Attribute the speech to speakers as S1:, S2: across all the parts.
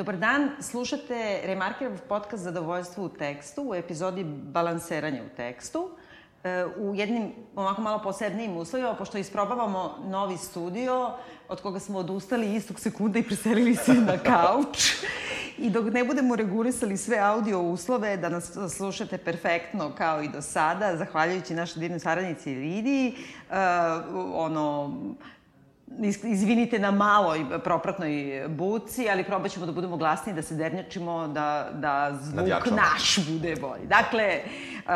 S1: Dobar dan, slušate Remarkerov podcast Zadovoljstvo u tekstu u epizodi Balanseranje u tekstu e, u jednim onako malo posebnijim uslovima, pošto isprobavamo novi studio od koga smo odustali istog sekunda i preselili se na kauč. I dok ne budemo regulisali sve audio uslove da nas slušate perfektno kao i do sada, zahvaljujući našoj divnoj saradnici Lidiji, uh, ono, izvinite na maloj propratnoj buci, ali probat ćemo da budemo glasniji, da se dernjačimo, da, da zvuk naš bude bolji. Dakle, uh,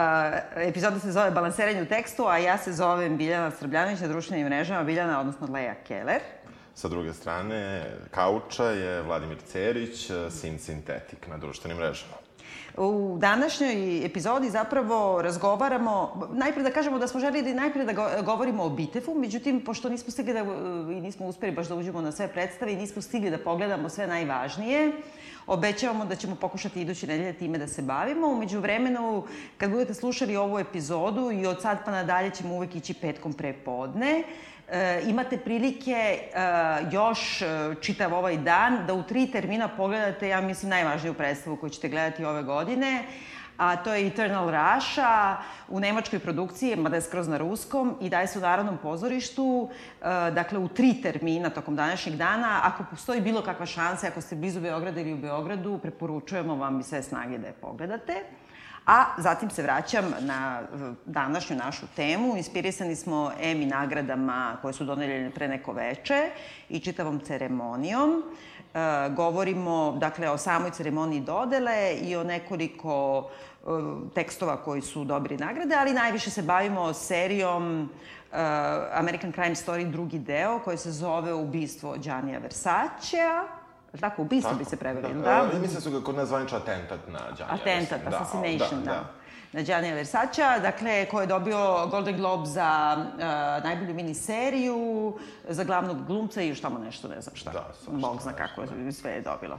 S1: epizoda se zove Balanseranje u tekstu, a ja se zovem Biljana Srbljanović na društvenim mrežama, Biljana, odnosno Leja Keller.
S2: Sa druge strane, Kauča je Vladimir Cerić, Sin Sintetik na društvenim mrežama.
S1: U današnjoj epizodi zapravo razgovaramo, najpre da kažemo da smo želeli najpre da govorimo o Bitefu, međutim, pošto nismo stigli da, i nismo uspeli baš da uđemo na sve predstave i nismo stigli da pogledamo sve najvažnije, Obećavamo da ćemo pokušati iduće nedelje time da se bavimo. Umeđu vremenu, kad budete slušali ovu epizodu i od sad pa nadalje ćemo uvek ići petkom pre podne, e, imate prilike e, još e, čitav ovaj dan da u tri termina pogledate, ja mislim, najvažniju predstavu koju ćete gledati ove godine, a to je Eternal Russia u nemačkoj produkciji, mada je skroz na ruskom i daje se u Narodnom pozorištu, dakle u tri termina tokom današnjeg dana. Ako postoji bilo kakva šansa, ako ste blizu Beograda ili u Beogradu, preporučujemo vam i sve snage da je pogledate. A zatim se vraćam na današnju našu temu. Inspirisani smo EMI nagradama koje su doneljene pre neko veče i čitavom ceremonijom. E, govorimo, dakle, o samoj ceremoniji dodele i o nekoliko e, tekstova koji su dobili nagrade, ali najviše se bavimo serijom uh, American Crime Story drugi deo, koji se zove Ubistvo Giannia Versacea Tako, ubistvo bi se preveli, da?
S2: da? E, mislim da su ga kod nas zvanično atentat na Gianni
S1: Atentat, da, assassination, da. da na Gianni Versace, dakle, ko je dobio Golden Globe za uh, najbolju miniseriju, za glavnog glumca i još tamo nešto, ne znam šta. Da, svašta. Bog zna kako je, sve je dobilo.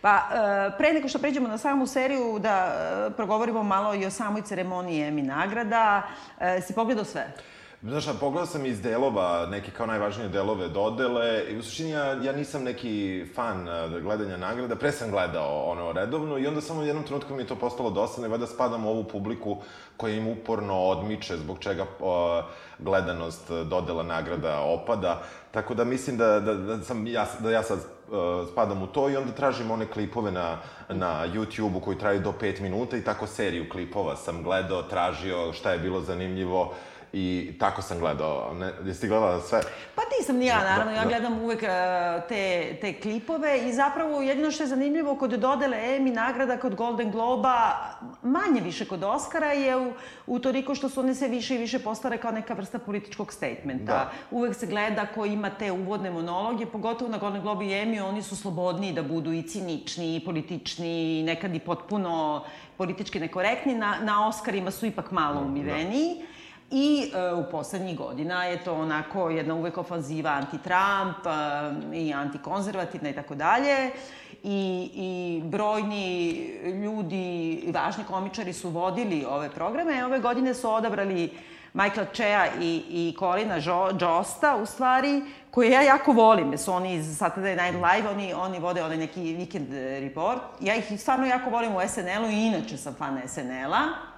S1: Pa, uh, pre nego što pređemo na samu seriju, da uh, progovorimo malo i o samoj ceremoniji Emmy nagrada. Uh, si pogledao sve?
S2: Znaš, pogledao sam iz delova, neke kao najvažnije delove dodele i u suštini ja, ja nisam neki fan uh, gledanja nagrada, pre sam gledao ono redovno i onda samo u jednom trenutku mi je to postalo dosadno i vada spadam u ovu publiku koja im uporno odmiče zbog čega uh, gledanost dodela nagrada opada. Tako da mislim da, da, da, sam, ja, da ja sad uh, spadam u to i onda tražim one klipove na, na YouTube-u koji traju do 5 minuta i tako seriju klipova sam gledao, tražio šta je bilo zanimljivo I tako sam gledao. Ne, jesi ti gledala sve?
S1: Pa nisam ni ja, da, naravno. Da, ja da. gledam uvek uh, te, te klipove i zapravo jedino što je zanimljivo kod dodele Emmy nagrada kod Golden Globa, manje više kod Oscara, je u, u toliko što su one sve više i više postare kao neka vrsta političkog statementa. Da. Uvek se gleda ko ima te uvodne monologe, pogotovo na Golden Globe i Emmy, oni su slobodniji da budu i cinični, i politični, i nekad i potpuno politički nekorektni. Na, na Oscarima su ipak malo da. umiveniji. Da. I e, u poslednjih godina je to onako jedna uvek ofanziva anti-Trump e, i antikonzervativna i tako dalje. I, I brojni ljudi, važni komičari su vodili ove programe. Ove godine su odabrali Michaela Chea i, i Colina jo, Josta, u stvari, koje ja jako volim, jer su oni iz Saturday Night Live, oni, oni vode onaj neki weekend report. Ja ih stvarno jako volim u SNL-u i inače sam fan SNL-a.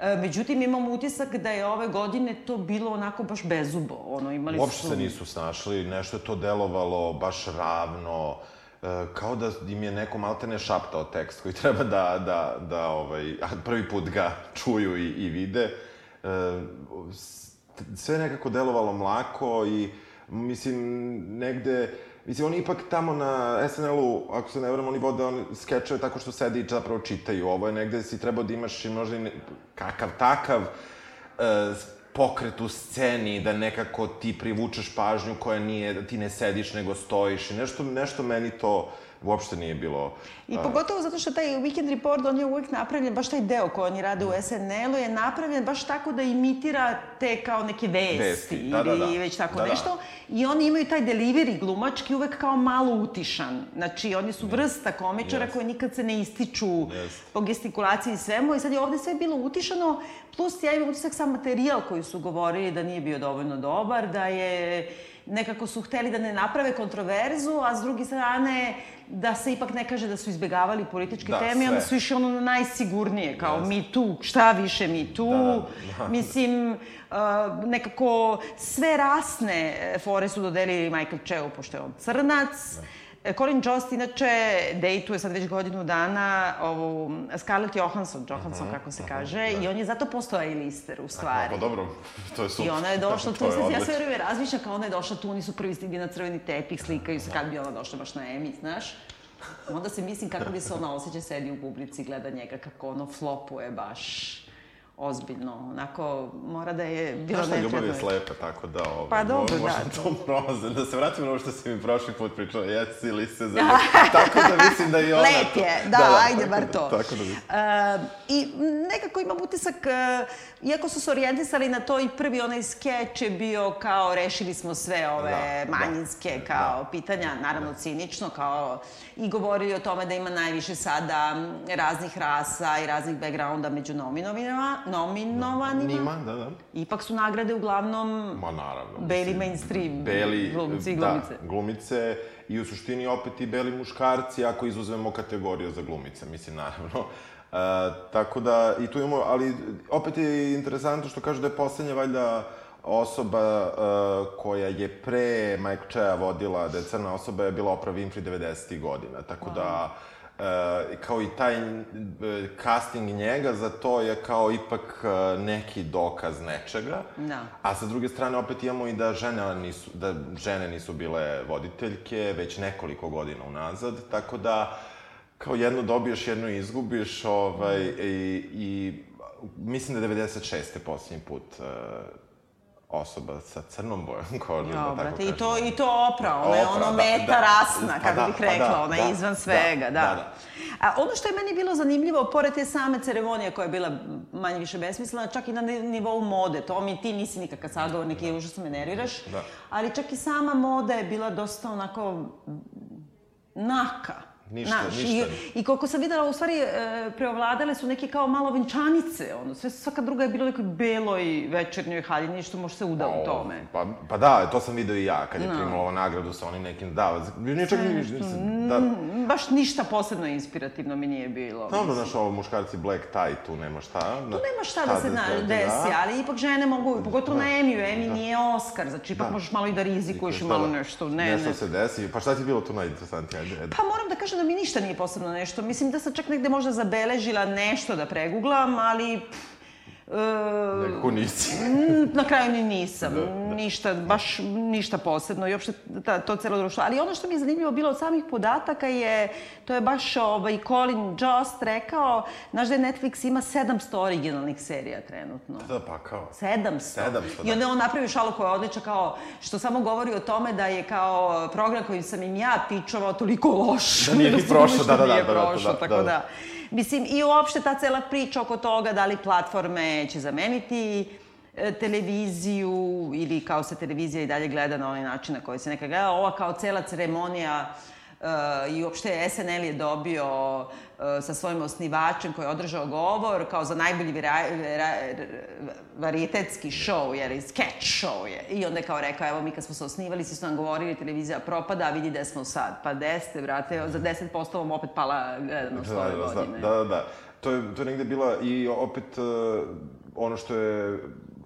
S1: E, međutim, imam utisak da je ove godine to bilo onako baš bezubo. Ono, imali
S2: Uopšte su... se nisu snašli, nešto je to delovalo baš ravno, e, kao da im je neko maltene šaptao tekst koji treba da, da, da ovaj, prvi put ga čuju i, i vide. E, sve nekako delovalo mlako i, mislim, negde Mislim, oni ipak tamo na SNL-u, ako se ne vrem, oni vode on skečeve tako što sede i zapravo čitaju. Ovo je negde si trebao da imaš i možda i ne, kakav takav e, pokret u sceni, da nekako ti privučeš pažnju koja nije, da ti ne sediš nego stojiš i nešto, nešto meni to uopšte nije bilo...
S1: I pogotovo zato što taj Weekend Report, on je uvek napravljen, baš taj deo koji oni rade u mm. SNL-u je napravljen baš tako da imitira te kao neke vesti, vesti. Da, da, da. ili već tako da, nešto. Da. I oni imaju taj delivery glumački uvek kao malo utišan. Znači, oni su vrsta komičara yes. koji nikad se ne ističu yes. po gestikulaciji i svemu. I sad je ovde sve bilo utišano, plus ja imam utisak sam materijal koji su govorili da nije bio dovoljno dobar, da je nekako su hteli da ne naprave kontroverzu, a s druge strane da se ipak ne kaže da su izbegavali političke
S2: Da,
S1: teme, onda
S2: sve.
S1: su išli ono na najsigurnije, kao
S2: Jeste.
S1: Me Too, šta više Me Too,
S2: Da, da, da.
S1: mislim, uh, nekako sve rasne fore su dodelili Michael Cheu, pošto je on crnac, E, Colin Jost inače dejtuje sad već godinu dana ovu Scarlett Johansson, Johansson kako se kaže, i on je zato postao A-lister u stvari.
S2: Pa dobro, to je super.
S1: I ona je došla tu,
S2: je
S1: ja sve vreme razmišljam kao ona je došla tu, oni su prvi stigli na crveni tepih, slikaju se kad bi ona došla baš na Emmy, znaš. Onda se mislim kako bi se ona osjeća, sedi u publici, gleda njega kako ono flopuje baš ozbiljno, onako mora da je bilo
S2: Znaš šta, ljubav je slepa, tako da... Ovaj,
S1: Pa dobro,
S2: možda
S1: da.
S2: to prolaze. Da se vratimo na ovo što si mi prošli put pričala, jesi li se za... tako da mislim da i ona...
S1: Lep je, da, ajde
S2: tako
S1: bar
S2: da-
S1: to.
S2: Tako da mislim.
S1: E, I nekako imam utisak, e, iako su se orijentisali na to i prvi onaj skeč je bio kao rešili smo sve ove
S2: Da, da.
S1: manjinske kao
S2: Da.
S1: pitanja, naravno cinično, kao i govorili o tome da ima najviše sada raznih rasa i raznih backgrounda među nominovanima, nominovanima.
S2: Nima, da, da.
S1: Ipak su nagrade uglavnom
S2: Ma naravno.
S1: beli
S2: mislim,
S1: mainstream
S2: Beli,
S1: glumci i
S2: da,
S1: glumice.
S2: glumice i u suštini opet i beli muškarci ako izuzmemo kategoriju za glumice, mislim, naravno. E, tako da, i tu imamo, ali opet je interesantno što kaže da je poslednja, valjda, osoba e, koja je pre Mike Chea vodila, da je crna osoba, je bila Oprah Winfrey 90. godina. Tako da, e, kao i taj e, casting njega za to je kao ipak e, neki dokaz nečega.
S1: Da.
S2: A sa druge strane opet imamo i da žene nisu, da žene nisu bile voditeljke već nekoliko godina unazad, tako da kao jedno dobiješ, jedno izgubiš, ovaj, i, i mislim da je 96. posljednji put uh, osoba sa crnom bojom kože, da tako
S1: brate, i
S2: kažem.
S1: to, i to opra, ona je ono
S2: da,
S1: meta
S2: da.
S1: rasna,
S2: Pa
S1: kako
S2: da,
S1: bih
S2: pa
S1: rekla,
S2: da,
S1: ona je
S2: da,
S1: izvan
S2: da,
S1: svega, da.
S2: da, da.
S1: A ono što je meni bilo zanimljivo, pored te same ceremonije koja je bila manje više besmislena, čak i na ni- nivou mode, to mi ti nisi nikakav sagovornik i užasno me nerviraš,
S2: Da.
S1: ali čak i sama moda je bila dosta onako naka.
S2: Ništa,
S1: Znaš,
S2: ništa.
S1: I, I koliko sam videla, u stvari, e, preovladale su neke kao malo venčanice, ono, sve, svaka druga je bila u nekoj beloj večernjoj haljini, što može se uda u tome.
S2: Pa, pa da, to sam video i ja, kad je
S1: No.
S2: primala ovo nagradu sa onim nekim, da, nije čak ni, da,
S1: Baš ništa posebno inspirativno mi nije bilo.
S2: Dobro, znaš, ovo muškarci black tie, tu nema šta.
S1: Tu nema šta da se na,
S2: da-
S1: desi,
S2: da.
S1: ali ipak žene mogu, pogotovo
S2: Da.
S1: na Emiju, Emi nije Oscar, znači ipak
S2: Da.
S1: možeš malo i da rizikuješ
S2: Da,
S1: malo
S2: da.
S1: nešto, ne,
S2: nešto
S1: ne.
S2: se desi. Pa šta ti bilo tu najinteresantnije?
S1: Pa moram da kažem da mi ništa nije posebno nešto. Mislim da sam čak negde možda zabeležila nešto da preguglam, ali... pff, e,
S2: Nekako nisi.
S1: Na kraju ni nisam.
S2: Da, da.
S1: Ništa, baš ništa posebno i uopšte ta, to celo društvo. Ali ono što mi je zanimljivo bilo od samih podataka je, to je baš ovaj, Colin Jost rekao, znaš da je Netflix ima 700 originalnih serija trenutno.
S2: Da, pa kao.
S1: 700.
S2: 700,
S1: I onda on napravi šalu koja je odlična kao, što samo govori o tome da je kao program kojim sam im ja pičovao toliko loš.
S2: Da nije ni
S1: sigurno
S2: prošao, da, da, da,
S1: nije
S2: da, da,
S1: prošao,
S2: da,
S1: tako
S2: da.
S1: da. Mislim, i uopšte ta cela priča oko toga da li platforme će zameniti e, televiziju ili kao se televizija i dalje gleda na onaj način na koji se nekada gleda. Ova kao cela ceremonija e, i uopšte SNL je dobio e, sa svojim osnivačem koji je održao govor kao za najbolji vira, vira, varijetetski show, jer i sketch show je. I onda je kao rekao, evo mi kad smo se osnivali, svi su nam govorili, televizija propada, a vidi gde smo sad. Pa gde ste, brate, za 10% vam opet pala gledanost
S2: Da,
S1: ove
S2: da, da,
S1: godine.
S2: da, da, da. To je, to je negde bila i opet uh, ono što je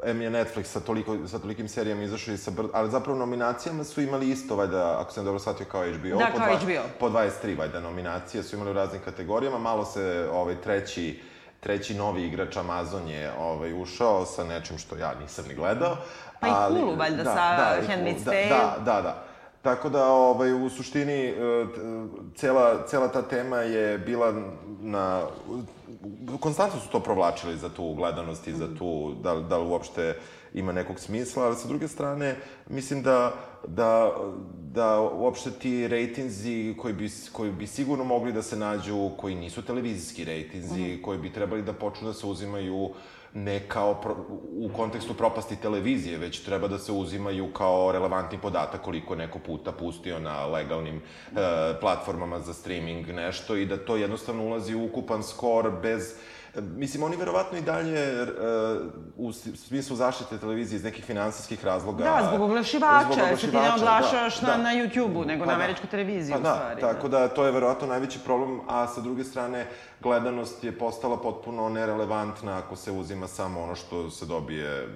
S2: M je Netflix sa, toliko, sa tolikim serijama izašao i sa brd... Ali zapravo nominacijama su imali isto, valjda, ako sam dobro shvatio, kao HBO.
S1: Da,
S2: po
S1: kao
S2: dva-
S1: HBO.
S2: Po 23, valjda, nominacije su imali u raznim kategorijama. Malo se ovaj, treći treći novi igrač Amazon je ovaj, ušao sa nečim što ja nisam ni gledao.
S1: Pa i Hulu, valjda, sa
S2: i
S1: Handmaid's
S2: Hulu,
S1: Tale.
S2: Da, da, da, da. Tako da, ovaj, u suštini, e, cela, cela ta tema je bila na... Konstantno su to provlačili za tu gledanost i za tu, da, da li uopšte ima nekog smisla, ali sa druge strane, mislim da, da, da uopšte ti rejtinzi koji bi, koji bi sigurno mogli da se nađu, koji nisu televizijski rejtinzi, koji bi trebali da počnu da se uzimaju ne kao pro, u kontekstu propasti televizije, već treba da se uzimaju kao relevantni podatak koliko neko puta pustio na legalnim e, platformama za streaming nešto i da to jednostavno ulazi u ukupan skor bez Mislim, oni verovatno i dalje uh, u smislu zaštite televizije iz nekih finansijskih razloga...
S1: Da, zbog oglašivača, jer se ti ne oglašaš da, na, da. na YouTube-u, nego pa na da. američku televiziju, pa
S2: da,
S1: u stvari.
S2: Tako da. da, to je verovatno najveći problem, a sa druge strane, gledanost je postala potpuno nerelevantna ako se uzima samo ono što se dobije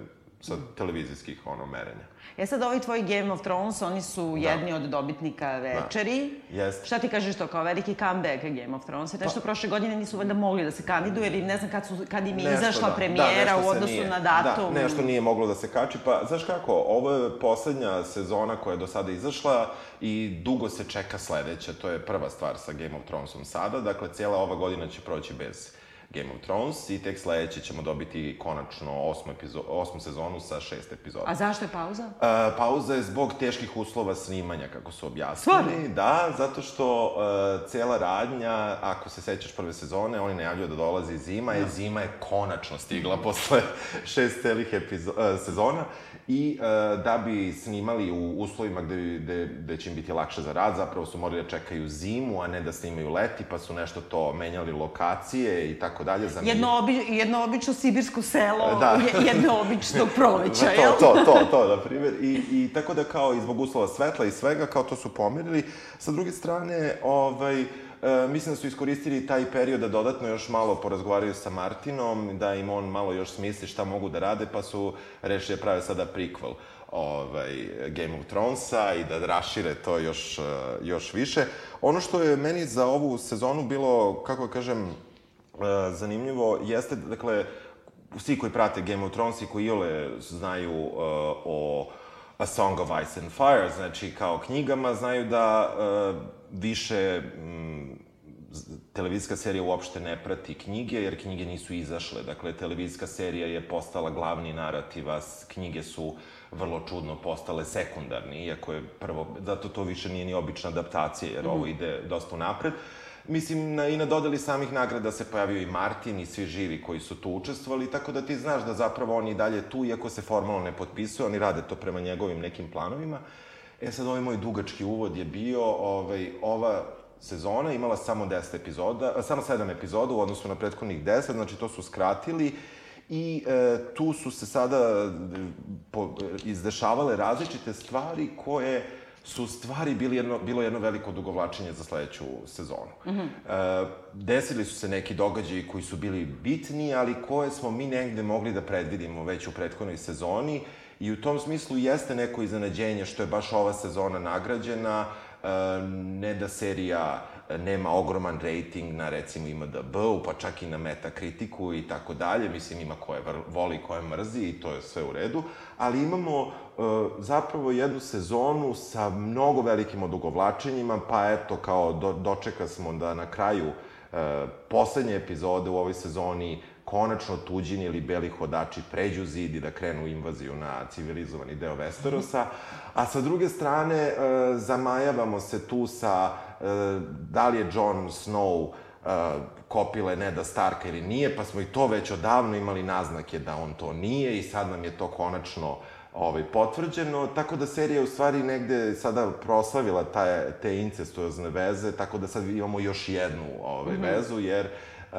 S2: sa televizijskih ono merenja.
S1: E sad, ovi tvoji Game of Thrones, oni su da. jedni od dobitnika večeri.
S2: Da. Jest.
S1: Šta ti kažeš to, kao veliki comeback Game of Thrones? Nešto pa, prošle godine nisu valjda mogli da se kandiduju, ili ne znam kad, su, kad im je nešto, izašla da. premijera da, u odnosu nije, na datum.
S2: Da, nešto nije moglo da se kači. Pa, znaš kako, ovo je poslednja sezona koja je do sada izašla i dugo se čeka sledeća. To je prva stvar sa Game of Thronesom sada. Dakle, cijela ova godina će proći bez Game of Thrones i tek sledeće ćemo dobiti konačno osmu, epizo osmu sezonu sa šest epizoda.
S1: A zašto je pauza?
S2: Uh, pauza je zbog teških uslova snimanja, kako su objasnili.
S1: Stvarno?
S2: Da, zato što uh, cela radnja, ako se sećaš prve sezone, oni najavljuju da dolazi zima, da. je zima je konačno stigla posle šest celih epizo uh, sezona i uh, da bi snimali u uslovima gde, gde, gde će im biti lakše za rad, zapravo su morali da čekaju zimu, a ne da snimaju leti, pa su nešto to menjali lokacije i tako dalje.
S1: Za jedno, obi, jedno obično sibirsko selo, da. jedno običnog proleća,
S2: jel? to, to, to, to, na primjer. I, I tako da kao i zbog uslova svetla i svega, kao to su pomirili. Sa druge strane, ovaj, E, mislim da su iskoristili taj period da dodatno još malo porazgovaraju sa Martinom, da im on malo još smisli šta mogu da rade, pa su rešili da prave sada prequel ovaj, Game of Thronesa i da rašire to još, e, još više. Ono što je meni za ovu sezonu bilo, kako da kažem, zanimljivo, jeste, dakle, svi koji prate Game of Thrones i koji iole znaju uh, o A Song of Ice and Fire, znači kao knjigama, znaju da uh, više mm, televizijska serija uopšte ne prati knjige, jer knjige nisu izašle. Dakle, televizijska serija je postala glavni narativ, a knjige su vrlo čudno postale sekundarni, iako je prvo, zato to više nije ni obična adaptacija, jer mm. ovo ide dosta napred. Mislim, na, i na dodeli samih nagrada se pojavio i Martin i svi živi koji su tu učestvovali, tako da ti znaš da zapravo oni dalje tu, iako se formalno ne potpisuju, oni rade to prema njegovim nekim planovima. E sad, ovaj moj dugački uvod je bio, ovaj, ova sezona imala samo 10 epizoda, samo 7 epizoda u odnosu na prethodnih 10, znači to su skratili i e, tu su se sada e, po, izdešavale različite stvari koje su stvari bili jedno, bilo jedno veliko odugovlačenje za sledeću sezonu. Mm -hmm. e, desili su se neki događaji koji su bili bitni, ali koje smo mi negde mogli da predvidimo već u prethodnoj sezoni i u tom smislu jeste neko iznenađenje što je baš ova sezona nagrađena, e, ne da serija nema ogroman rating na recimo IMDB-u, pa čak i na Metakritiku i tako dalje, mislim ima koje voli, koje mrzi i to je sve u redu, ali imamo uh, zapravo jednu sezonu sa mnogo velikim odugovlačenjima, pa eto kao do, dočeka smo da na kraju uh, poslednje epizode u ovoj sezoni konačno tuđini ili beli hodači pređu zid i da krenu invaziju na civilizovani deo Westerosa. A sa druge strane, e, zamajavamo se tu sa e, da li je Jon Snow e, kopile Neda Starka ili nije, pa smo i to već odavno imali naznake da on to nije i sad nam je to konačno ovaj, potvrđeno, tako da serija u stvari negde sada proslavila taj, te incestuozne veze, tako da sad imamo još jednu ovaj, mm -hmm. vezu, jer uh,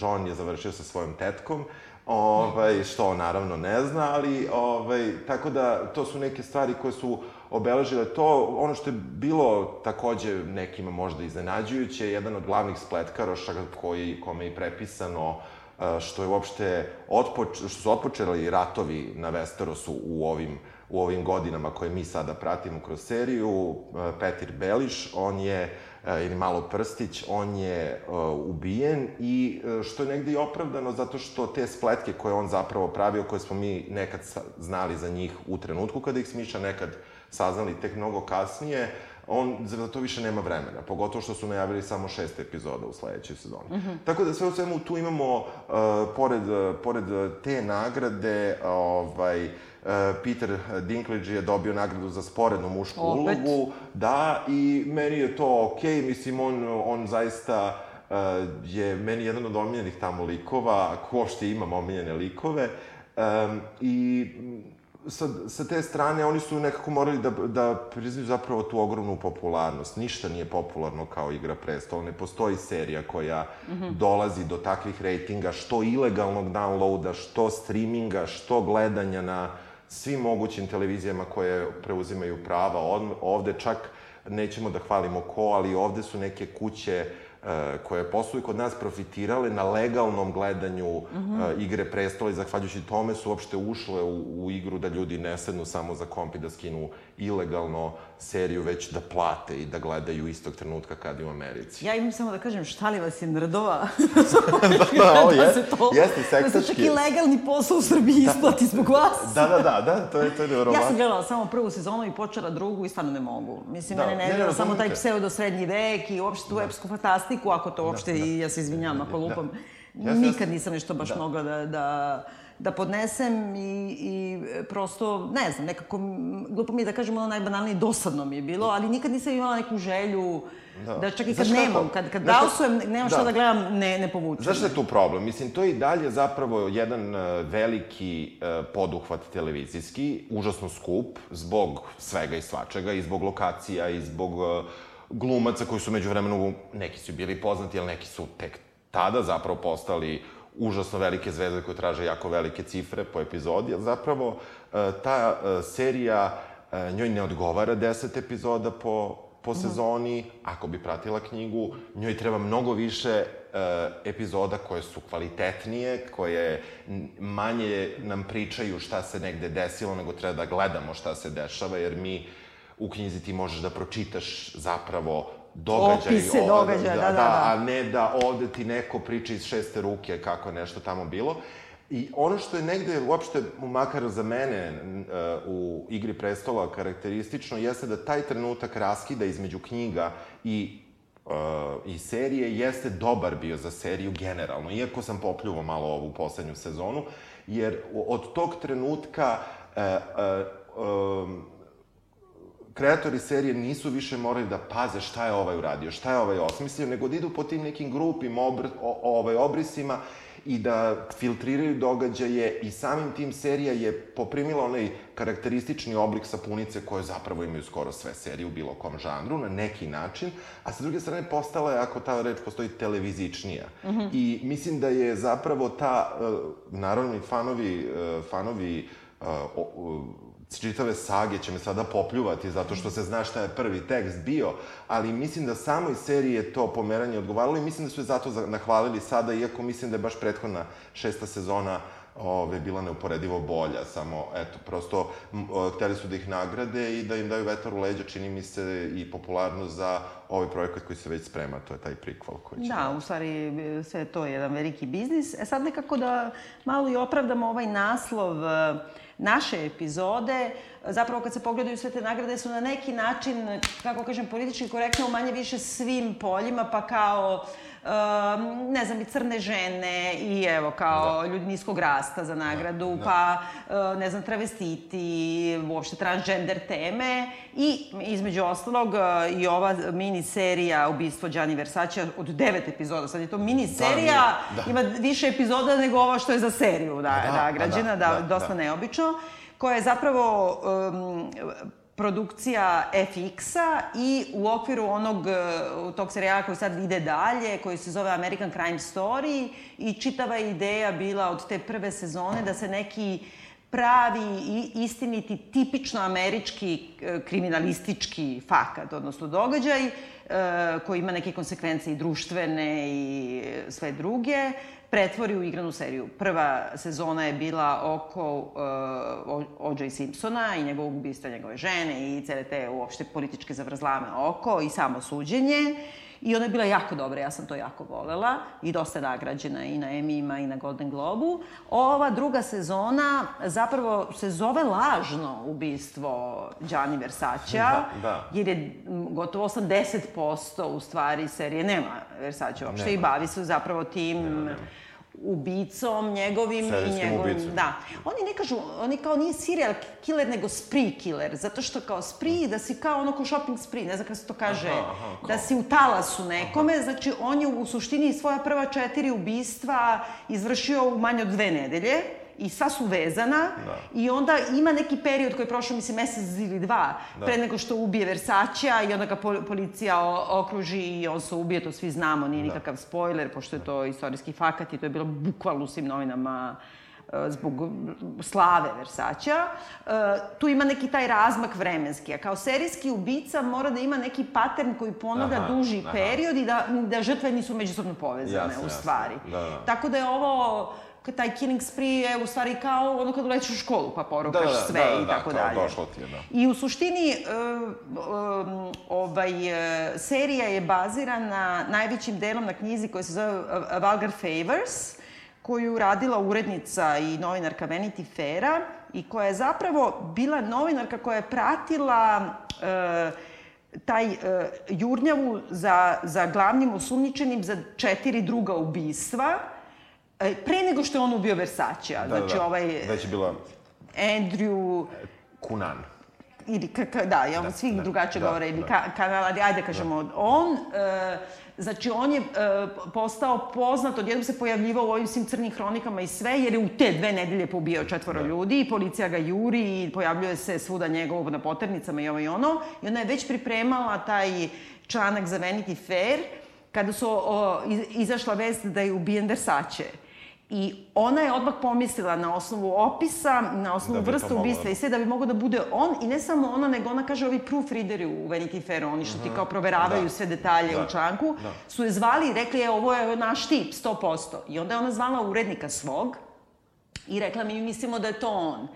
S2: John je završio sa svojom tetkom, ovaj, što on naravno ne zna, ali ovaj, tako da to su neke stvari koje su obeležile to. Ono što je bilo takođe nekima možda iznenađujuće, jedan od glavnih spletkaroša koji, kome je prepisano uh, što je uopšte otpoč, što su otpočeli ratovi na Westerosu u ovim u ovim godinama koje mi sada pratimo kroz seriju, uh, Petir Beliš, on je E, ili Malo Prstić, on je uh, ubijen i uh, što je negde i opravdano zato što te spletke koje on zapravo pravio, koje smo mi nekad znali za njih u trenutku kada ih smišlja, nekad saznali tek mnogo kasnije, on za to više nema vremena, pogotovo što su najavili samo šest epizoda u sledećoj sezoni. Mm -hmm. Tako da sve u svemu tu imamo, uh, pored, uh, pored te nagrade, ovaj, E, Peter Dinklage je dobio nagradu za sporednu mušku Opet. ulogu. Da, i meni je to okej, okay. mislim, on, on zaista je meni jedan od omiljenih tamo likova, ako uopšte imam omiljene likove. Um, I sa, sa te strane oni su nekako morali da, da priznaju zapravo tu ogromnu popularnost. Ništa nije popularno kao Igra prestola. Ne postoji serija koja mm -hmm. dolazi do takvih rejtinga, što ilegalnog downloada, što streaminga, što gledanja na svim mogućim televizijama koje preuzimaju prava. Ovde čak nećemo da hvalimo ko, ali ovde su neke kuće uh, koje posluju kod nas profitirale na legalnom gledanju mm -hmm. igre prestola i zahvaljujući tome su uopšte ušle u, u igru da ljudi ne sednu samo za komp i da skinu ilegalno seriju, već da plate i da gledaju istog trenutka kad i u Americi.
S1: Ja imam samo da kažem, šta li vas je nrdova?
S2: da, da, ovo je, to, jeste seksački.
S1: Da se čak i legalni posao u Srbiji da. isplati zbog vas.
S2: da, da, da, da, to je, to je nevjerovatno.
S1: Ja sam gledala samo prvu sezonu i počela drugu i stvarno ne mogu. Mislim, da, mene ne, ne, ne samo taj pseudo srednji vek i uopšte tu da. epsku fantastiku, ako to da, uopšte, da, da. i ja se izvinjam ako da. lupam. Da. Nikad nisam nešto baš da. mogla da, da da podnesem i, i prosto, ne znam, nekako, glupo mi je da kažem ono najbanalnije, dosadno mi je bilo, ali nikad nisam imala neku želju da, da čak i kad Znaš nemam, kad, kad dausujem, nemam da. šta da gledam, ne, ne povučem.
S2: Znaš šta je tu problem? Mislim, to je i dalje zapravo jedan uh, veliki uh, poduhvat televizijski, užasno skup, zbog svega i svačega, i zbog lokacija, i zbog uh, glumaca koji su među vremenu, neki su bili poznati, ali neki su tek tada zapravo postali užasno velike zvezde koje traže jako velike cifre po epizodi, ali zapravo e, ta e, serija e, njoj ne odgovara 10 epizoda po, po mhm. sezoni, ako bi pratila knjigu, njoj treba mnogo više epizoda koje su kvalitetnije, koje manje nam pričaju šta se negde desilo, nego treba da gledamo šta se dešava, jer mi u knjizi ti možeš da pročitaš zapravo događaj.
S1: Opise događaja, da, da, da, da.
S2: A ne da ovde ti neko priča iz šeste ruke kako je nešto tamo bilo. I ono što je negde, uopšte, makar za mene, u Igri prestola karakteristično, jeste da taj trenutak raskida između knjiga i uh, i serije jeste dobar bio za seriju generalno, iako sam popljuvao malo ovu poslednju sezonu, jer od tog trenutka uh, uh, um, kreatori serije nisu više morali da paze šta je ovaj uradio, šta je ovaj osmislio, nego da idu po tim nekim grupim obr, o, ovaj, obrisima i da filtriraju događaje i samim tim serija je poprimila onaj karakteristični oblik sapunice koje zapravo imaju skoro sve serije u bilo kom žanru, na neki način, a sa druge strane postala je, ako ta reč postoji, televizičnija. Mm -hmm. I mislim da je zapravo ta, e, naravno i fanovi, e, fanovi e, čitave sage će me sada popljuvati zato što se zna šta je prvi tekst bio, ali mislim da samoj seriji je to pomeranje odgovaralo i mislim da su je zato nahvalili sada, iako mislim da je baš prethodna šesta sezona ove, bila neuporedivo bolja, samo, eto, prosto, hteli su da ih nagrade i da im daju vetar u leđa, čini mi se, i popularnost za ovaj projekat koji se već sprema, to je taj prikval koji će...
S1: Da, u stvari, sve to je jedan veliki biznis. E sad nekako da malo i opravdamo ovaj naslov uh, naše epizode, zapravo kad se pogledaju sve te nagrade su na neki način, kako kažem, politički korektne u manje više svim poljima, pa kao um, ne znam, i crne žene i evo, kao da. ljudi niskog rasta za nagradu, da, da. pa, uh, ne znam, travestiti, uopšte transgender teme i, između ostalog, uh, i ova mini serija Ubistvo Gianni Versace od devet epizoda, sad je to mini serija, da, da. ima više epizoda nego ova što je za seriju da, da, da, građana, da, da, da, dosta da. neobično koja je zapravo um, produkcija FX-a i u okviru onog, e, tog serijala koji sad ide dalje, koji se zove American Crime Story i čitava ideja bila od te prve sezone da se neki pravi i istiniti tipično američki e, kriminalistički fakat, odnosno događaj, koji ima neke konsekvence i društvene i sve druge, pretvori u igranu seriju. Prva sezona je bila oko uh, O.J. Simpsona i njegovog ubistva njegove žene i cele te uopšte političke zavrzlame oko i samo suđenje. I ona je bila jako dobra, ja sam to jako volela i dosta nagrađena i na Emmy-ima i na Golden Globu. Ova druga sezona zapravo se zove lažno ubistvo Gianni Versacea, da, da. jer je gotovo 80% u stvari serije nema Versace uopšte ne, i bavi se zapravo tim... Nema, nema ubicom njegovim
S2: Serijskim
S1: i njegovim...
S2: ubicom.
S1: Da. Oni ne kažu, oni kao nije serial killer, nego spree killer, zato što kao spree, da si kao ono ko shopping spree, ne znam kako se to kaže,
S2: Aha, aha, kao-
S1: da si u talasu nekome, znači on je u suštini svoja prva četiri ubistva izvršio u manje od dve nedelje, i sva su vezana
S2: Da.
S1: i onda ima neki period koji je prošao, mislim, mesec ili dva
S2: Da.
S1: pre nego što ubije Versacea i onda ga pol- policija okruži i on se ubije, to svi znamo, nije nikakav spoiler, pošto je to istorijski fakat i to je bilo bukvalno u svim novinama e, zbog slave Versacea. E, tu ima neki taj razmak vremenski, a kao serijski ubica mora da ima neki patern koji ponavlja
S2: Aha,
S1: duži
S2: aha.
S1: period i da, da žrtve nisu međusobno povezane
S2: Jasno,
S1: u stvari.
S2: Da, da.
S1: Tako da je ovo taj killing spree je u stvari kao ono kad ulećeš u školu pa porukaš
S2: Da, da,
S1: sve
S2: da, da,
S1: i
S2: da,
S1: tako
S2: kao
S1: dalje.
S2: došlo ti je, da.
S1: I u suštini, um, um, ovaj, e, serija je bazirana najvećim delom na knjizi koja se zove uh, Vulgar Favors, koju je uradila urednica i novinarka Vanity Faira i koja je zapravo bila novinarka koja je pratila e, taj e, jurnjavu za, za glavnim osumnjičenim za četiri druga ubistva, pre nego što je on ubio Versacea.
S2: Da,
S1: znači,
S2: da,
S1: ovaj
S2: Već je bila
S1: Andrew
S2: Kunan.
S1: ili ka, ka, da, ja da, svi
S2: da,
S1: drugačije
S2: da,
S1: govore, ili
S2: da.
S1: ka, ajde kažemo, on, e, znači on je e, postao poznat, odjednom se pojavljivao u ovim svim crnim hronikama i sve, jer je u te dve nedelje poubijao četvoro ljudi i policija ga juri i pojavljuje se svuda njegovog na poternicama i ovo i ono. I ona je već pripremala taj članak za Vanity Fair, kada su o, iz, izašla vest da je ubijen Versace. I ona je odmah pomislila na osnovu opisa, na osnovu
S2: Da moglo
S1: ubistva
S2: da-
S1: i sve da bi mogao da bude on i ne samo ona, nego ona kaže ovi proofreaderi u Vanity Fairu, oni što ti kao proveravaju
S2: Da.
S1: sve detalje
S2: Da.
S1: u članku,
S2: Da.
S1: su je zvali i rekli, e, ovo je naš tip, 100%. I onda je ona zvala urednika svog i rekla mi mislimo da je to on.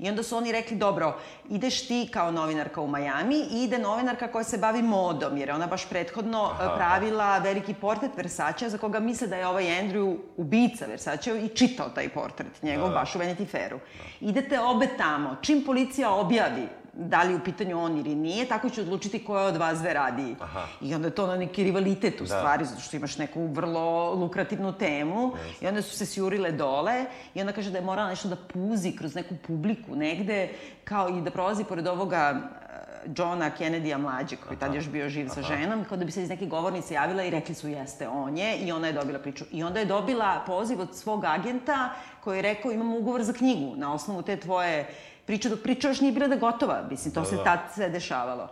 S1: I onda su oni rekli, dobro, ideš ti kao novinarka u Majami i ide novinarka koja se bavi modom, jer je ona baš prethodno Aha. pravila veliki portret Versacea za koga misle da je ovaj Andrew ubica Versacea i čitao taj portret njegov
S2: Da, da.
S1: baš u Vanity Fairu. Idete obe tamo, čim policija objavi da li u pitanju on ili nije, tako će odlučiti koja od vas dve radi.
S2: Aha.
S1: I onda je to na neki rivalitet u
S2: Da.
S1: stvari, zato što imaš neku vrlo lukrativnu temu. I onda su se sjurile dole i onda kaže da je morala nešto da puzi kroz neku publiku negde, kao i da prolazi pored ovoga eh, Johna Kennedy-a mlađeg, koji je tad još bio živ sa ženom, kao da bi se iz neke govornice javila i rekli su jeste, on je, i ona je dobila priču. I onda je dobila poziv od svog agenta koji je rekao imam ugovor za knjigu na osnovu te tvoje priče, dok priča još nije bila da gotova, mislim, to
S2: Da,
S1: se
S2: da.
S1: tad sve dešavalo.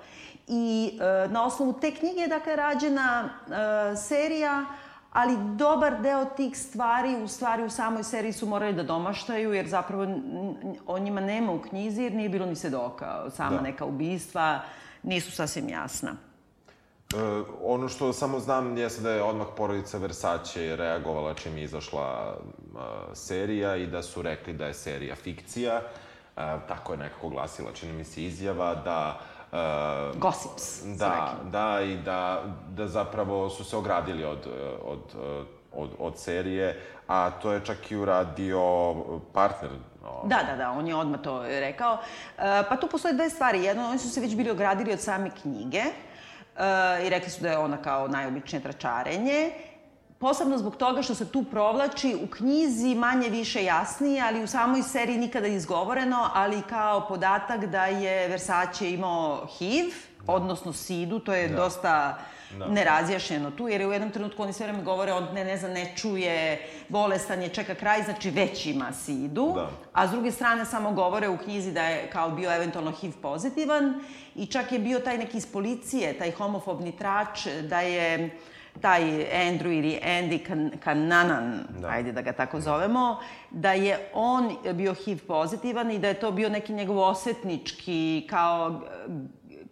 S1: I e, na osnovu te knjige je dakle rađena e, serija, ali dobar deo tih stvari u stvari u samoj seriji su morali da domaštaju, jer zapravo o njima nema u knjizi, jer nije bilo ni svedoka. Sama
S2: Da.
S1: neka ubistva nisu sasvim jasna.
S2: E, ono što samo znam jeste da je odmah porodica Versace reagovala čim je izašla e, serija i da su rekli da je serija fikcija. E, tako je nekako glasila, čini mi se, izjava da... E,
S1: Gossips,
S2: Da, da, i da, da zapravo su se ogradili od, e, od, od, od serije, a to je čak i uradio partner.
S1: Da, da, da, on je odmah to rekao. E, pa tu postoje dve stvari. Jedno, oni su se već bili ogradili od same knjige e, i rekli su da je ona kao najobičnije tračarenje. Posebno zbog toga što se tu provlači u knjizi manje više jasnije, ali u samoj seriji nikada izgovoreno, ali kao podatak da je Versace imao HIV, odnosno SIDU, to je dosta nerazjašnjeno tu, jer je u jednom trenutku oni sve vreme govore, on ne, ne zna, ne čuje, bolestan je, čeka kraj, znači već ima SIDU,
S2: Da.
S1: a s druge strane samo govore u knjizi da je kao bio eventualno HIV pozitivan i čak je bio taj neki iz policije, taj homofobni trač, da je taj Andrew ili Andy Kan Kananan, da. ajde da ga tako zovemo, da je on bio HIV pozitivan i da je to bio neki njegov osvetnički kao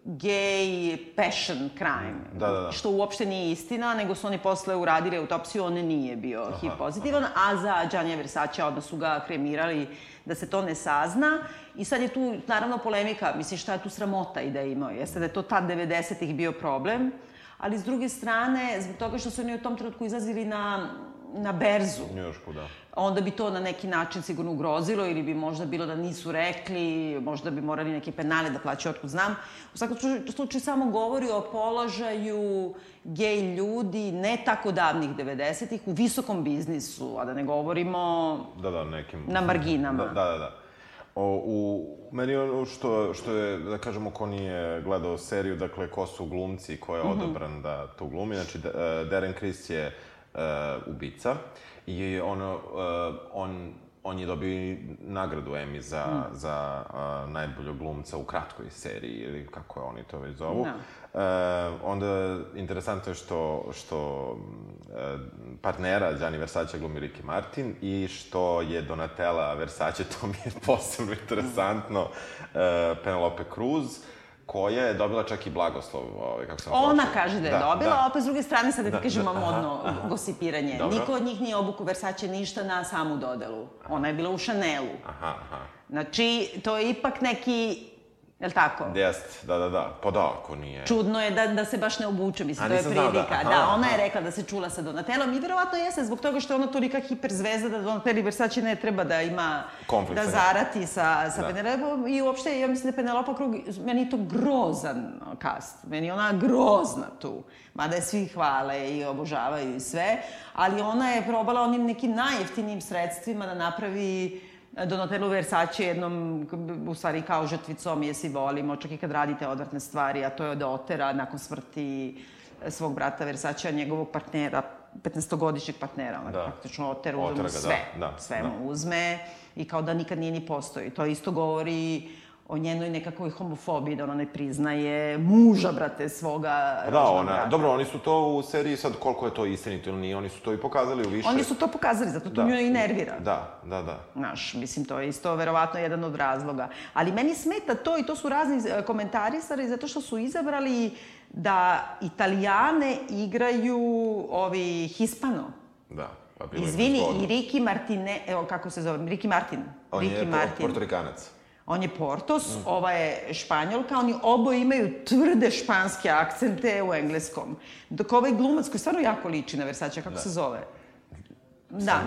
S1: gay passion crime.
S2: Da, da, da.
S1: Što uopšte nije istina, nego su oni posle uradili autopsiju, on nije bio HIV pozitivan, a za Gianni Versace odmah su ga kremirali da se to ne sazna. I sad je tu, naravno, polemika, mislim, šta je tu sramota i da je imao? Jeste da je to tad 90-ih bio problem, ali s druge strane, zbog toga što su oni u tom trenutku izlazili na na berzu.
S2: U Njušku, da.
S1: Onda bi to na neki način sigurno ugrozilo ili bi možda bilo da nisu rekli, možda bi morali neke penale da plaćaju, otkud znam. U svakom slučaju samo govori o položaju gej ljudi ne tako davnih 90-ih u visokom biznisu, a da ne govorimo
S2: Da, da, nekim...
S1: na marginama.
S2: Da, da, da. O, u, meni ono što, što je, da kažemo, ko nije gledao seriju, dakle, ko su glumci, ko je
S1: Mhm.
S2: odabran da to glumi. Znači, Darren Criss je uh, ubica i ono, uh, on, on je dobio nagradu Emmy za,
S1: Mhm.
S2: za uh, najboljog glumca u kratkoj seriji, ili kako je oni to već zovu.
S1: Da.
S2: E, onda, interesantno je što, što e, partnera Gianni Versace glumi Ricky Martin i što je Donatella Versace, to mi je posebno interesantno, e, Penelope Cruz, koja je dobila čak i blagoslov, ovaj, kako sam
S1: Ona
S2: prošao.
S1: kaže da je dobila, a opet s druge strane, sad da
S2: Da,
S1: kažemo
S2: da, aha,
S1: modno
S2: aha.
S1: gosipiranje.
S2: Dobro.
S1: Niko od njih nije obuku Versace ništa na samu dodelu. Ona je bila u Chanelu.
S2: Aha, aha.
S1: Znači, to je ipak neki, je li tako?
S2: Jest, da, da, da. Pa da, ako nije...
S1: Čudno je da, da se baš ne obuče, mislim,
S2: A,
S1: to je
S2: da-
S1: prilika. Da,
S2: aha,
S1: ona je
S2: aha.
S1: rekla da se čula sa Donatelom i verovatno jeste zbog toga što je ona tolika hiperzvezda da Donatelli Versace ne treba da ima,
S2: Konflikt
S1: da zarati sa, sa
S2: Da.
S1: Penelopom i uopšte, ja mislim da je Penelopa Krug, meni je to grozan kast, meni je ona grozna tu, mada je svi hvale i obožavaju i sve, ali ona je probala onim nekim najjeftinijim sredstvima da napravi Donatello Versace jednom, u stvari kao žrtvicom je si volimo, čak i kad radite odvratne stvari, a to je od otera nakon smrti svog brata Versace, njegovog partnera, 15-godišnjeg partnera, ona
S2: Da.
S1: praktično oteru
S2: Otera ga,
S1: sve,
S2: da, da,
S1: sve
S2: da.
S1: mu uzme i kao da nikad nije ni postoji. To isto govori o njenoj nekakvoj homofobiji, da ona ne priznaje muža, brate, svoga
S2: Da, ona,
S1: brata.
S2: dobro, oni su to u seriji sad koliko je to istinito ili nije, oni su to i pokazali u više.
S1: Oni su to pokazali, zato to
S2: Da.
S1: nju i nervira.
S2: Da, da, da.
S1: Znaš, mislim, to je isto verovatno jedan od razloga. Ali meni smeta to i to su razni e, komentarisari zato što su izabrali da italijane igraju ovi Hispano.
S2: Da. Pa
S1: Izvini, i Ricky Martine, evo kako se zove, Ricky Martin.
S2: On
S1: Ricky
S2: je
S1: Martin.
S2: portorikanac.
S1: On je Portos,
S2: Mm.
S1: ova je Španjolka, oni oboje imaju tvrde španske akcente u engleskom. Dok ovaj glumac koji stvarno jako liči na Versace, kako se zove? Da.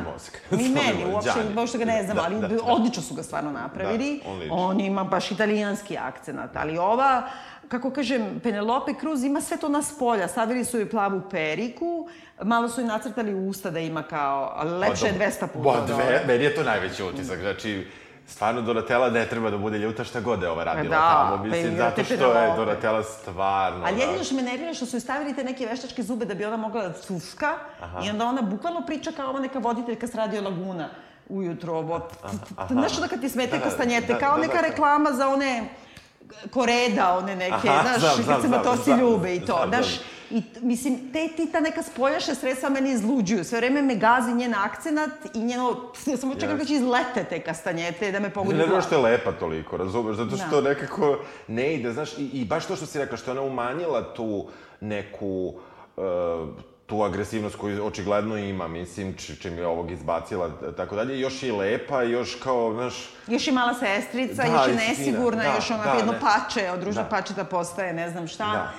S1: Ni
S2: Sam
S1: meni, uopšte, uopšte ga ne znam,
S2: Da,
S1: ali
S2: da, da.
S1: odlično su ga stvarno napravili.
S2: Da, on liči.
S1: on ima baš italijanski akcenat, ali ova, kako kažem, Penelope Cruz ima sve to na spolja. Stavili su joj plavu periku, malo su joj nacrtali usta da ima kao, ali lepše je 200 puta.
S2: Ba,
S1: od
S2: dve, meni je to najveći utisak. Znači, stvarno Donatella ne treba da bude ljuta šta god je ova radila
S1: da,
S2: tamo.
S1: pa
S2: Mislim,
S1: i
S2: zato što je. Donatella stvarno...
S1: Ali
S2: da.
S1: jedino što me nervira što su joj stavili te neke veštačke zube da bi ona mogla da cuska i onda ona bukvalno priča kao ova neka voditeljka s Radio Laguna ujutro. Ovo, znaš onda kad ti smete
S2: Da, da,
S1: kastanjete,
S2: da,
S1: kao
S2: da,
S1: neka
S2: da, da.
S1: reklama za one koreda, one neke,
S2: Aha,
S1: znaš,
S2: znam,
S1: kad se matosi
S2: znam,
S1: ljube i to,
S2: znam,
S1: znaš.
S2: znam.
S1: I, mislim, te, ti ta neka spoljašnja sredstva meni izluđuju. Sve vreme me gazi njen akcenat i njeno... Ja samo čekam
S2: Jeste.
S1: kad će izlete te kastanjete da me
S2: Ne
S1: pogodi
S2: nervira
S1: glavu.
S2: što je lepa toliko, razumeš? Zato što
S1: Da.
S2: nekako ne ide, znaš, i, i baš to što si rekla, što je ona umanjila tu neku uh, tu agresivnost koju očigledno ima, mislim, či, čim je ovog izbacila, tako dalje, još je i lepa, i još kao, znaš,
S1: Još je mala sestrica,
S2: Da,
S1: još
S2: i
S1: nesigurna,
S2: da,
S1: još ona
S2: da,
S1: jedno
S2: ne.
S1: pače, od ružnog
S2: Da.
S1: pačeta postaje ne znam šta.
S2: Da.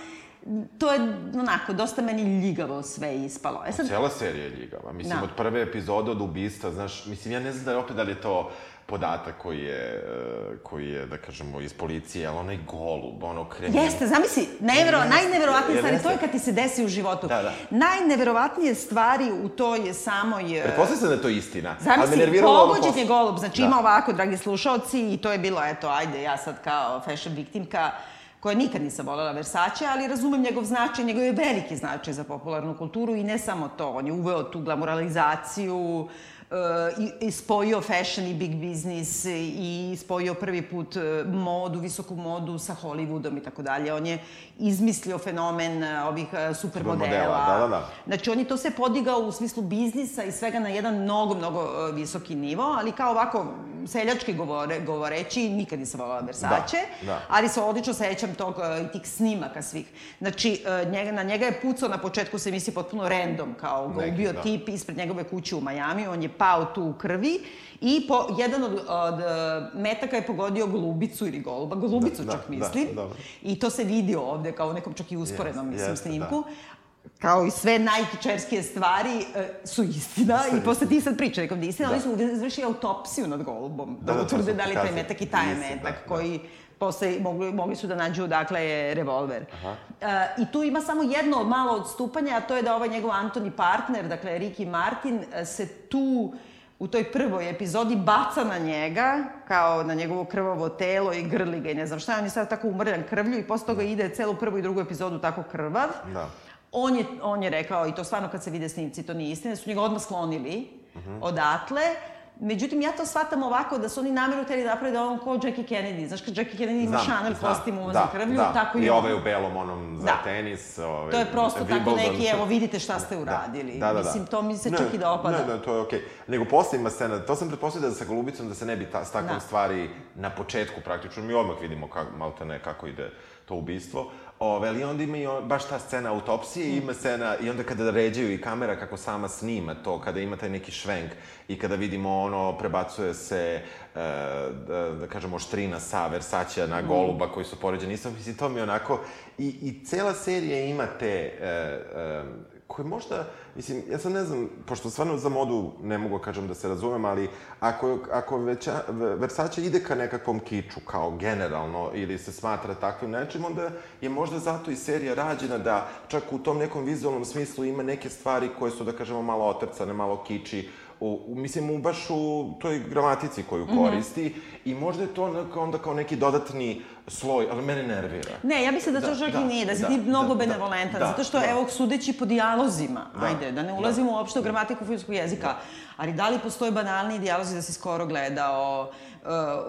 S1: To je, onako, dosta meni ljigavo sve ispalo. E sad,
S2: Cijela serija je ljigava. Mislim,
S1: Da.
S2: od prve epizode od ubistva, znaš, mislim, ja ne znam da je opet da li je to podatak koji je, e, koji je, da kažemo, iz policije, ali onaj golub, ono krenuo...
S1: Jeste, zamisli, nevero,
S2: Jeste,
S1: najneverovatnije stvari, to je kad ti se desi u životu.
S2: Da, da.
S1: Najneverovatnije stvari u toj samoj... e,
S2: Pretpostavljam se da je to istina.
S1: Zamisli, pogođen je golub, znači
S2: Da.
S1: ima ovako, dragi slušalci, i to je bilo, eto, ajde, ja sad kao fashion viktimka, koja nikad nisam voljela Versace, ali razumem njegov značaj, njegov je veliki značaj za popularnu kulturu i ne samo to, on je uveo tu glamoralizaciju, e, i, spojio fashion i big business i spojio prvi put e, modu, visoku modu sa Hollywoodom i tako dalje. On je izmislio fenomen e, ovih e, supermodela.
S2: Da, da, da.
S1: Znači, on je to sve podigao u smislu biznisa i svega na jedan mnogo, mnogo visoki nivo, ali kao ovako, seljački govore, govoreći, nikad nisam volala Versace,
S2: Da, da.
S1: ali se odlično sećam tog, i tih snimaka svih. Znači, njega, na njega je pucao na početku se emisije potpuno random, kao ga ubio
S2: da.
S1: tip ispred njegove kuće u Majami, on je pao tu u krvi i po, jedan od, od e, metaka je pogodio golubicu ili goluba, golubicu
S2: Da,
S1: čak
S2: da,
S1: mislim.
S2: da, da.
S1: I to se vidi ovde kao u nekom čak i usporednom,
S2: Jeste,
S1: mislim,
S2: jeste,
S1: snimku. kao i sve najkičerskije stvari, e, su istina i posle ti sad priča nekom da istina, da. oni su izvršili autopsiju nad golubom, da, da, da utvrde da li taj metak i taj metak da, koji da. Posle mogli, mogli su da nađu dakle je revolver. Aha. E, I tu ima samo jedno malo odstupanje, a to je da ovaj njegov Antoni partner, dakle Ricky Martin, e, se tu u toj prvoj epizodi baca na njega, kao na njegovo krvavo telo i grli ga i ne znam šta, on je sad tako umrljan krvlju i posle toga ide celu prvu i drugu epizodu tako krvav. Da. On je, on je rekao, i to stvarno kad se vide snimci, to nije istina, su njega odmah sklonili uh mhm. -huh. odatle. Međutim, ja to shvatam ovako da su oni namjeru hteli da napravi da on kao Jackie Kennedy. Znaš, kad Jackie Kennedy ima Chanel kostim u da, krvlju, da. tako i,
S2: I ovaj u belom onom za da. tenis.
S1: Ovaj, to je prosto tako neki, evo, vidite šta ste da. uradili. Da, da, da. Mislim, to mi se ne, čak i da opada.
S2: Ne, ne, to je okej. Okay. Nego posle ima scena, to sam pretpostavio da sa Golubicom da se ne bi ta, s takvom da. stvari na početku praktično, mi odmah vidimo kako, malte ne, kako ide to ubistvo, Ove, ali onda ima i on, baš ta scena autopsije, mm. ima scena, i onda kada ređaju i kamera kako sama snima to, kada ima taj neki švenk i kada vidimo ono, prebacuje se, e, da, da kažemo, štrina sa Versaća na mm. goluba koji su poređeni. Isto, mislim, to mi onako, i, i cela serija ima te, e, e, koje možda, mislim, ja sad ne znam, pošto stvarno za modu ne mogu da kažem da se razumem, ali ako, ako veća, Versace ide ka nekakvom kiču, kao generalno, ili se smatra takvim nečim, onda je možda zato i serija rađena da čak u tom nekom vizualnom smislu ima neke stvari koje su, da kažemo, malo otrcane, malo kiči, u, mislim, u, baš u toj gramatici koju mhm. koristi mm -hmm. i možda je to onda kao neki dodatni sloj, ali mene nervira.
S1: Ne, ja mislim da to da, čak da, i nije, da si da, ti mnogo da, benevolentan, da, zato što, da. evo, sudeći po dijalozima, da, ajde, da ne ulazimo da. uopšte u gramatiku filmskog jezika, da. ali da li postoje banalni dijalozi da si skoro gledao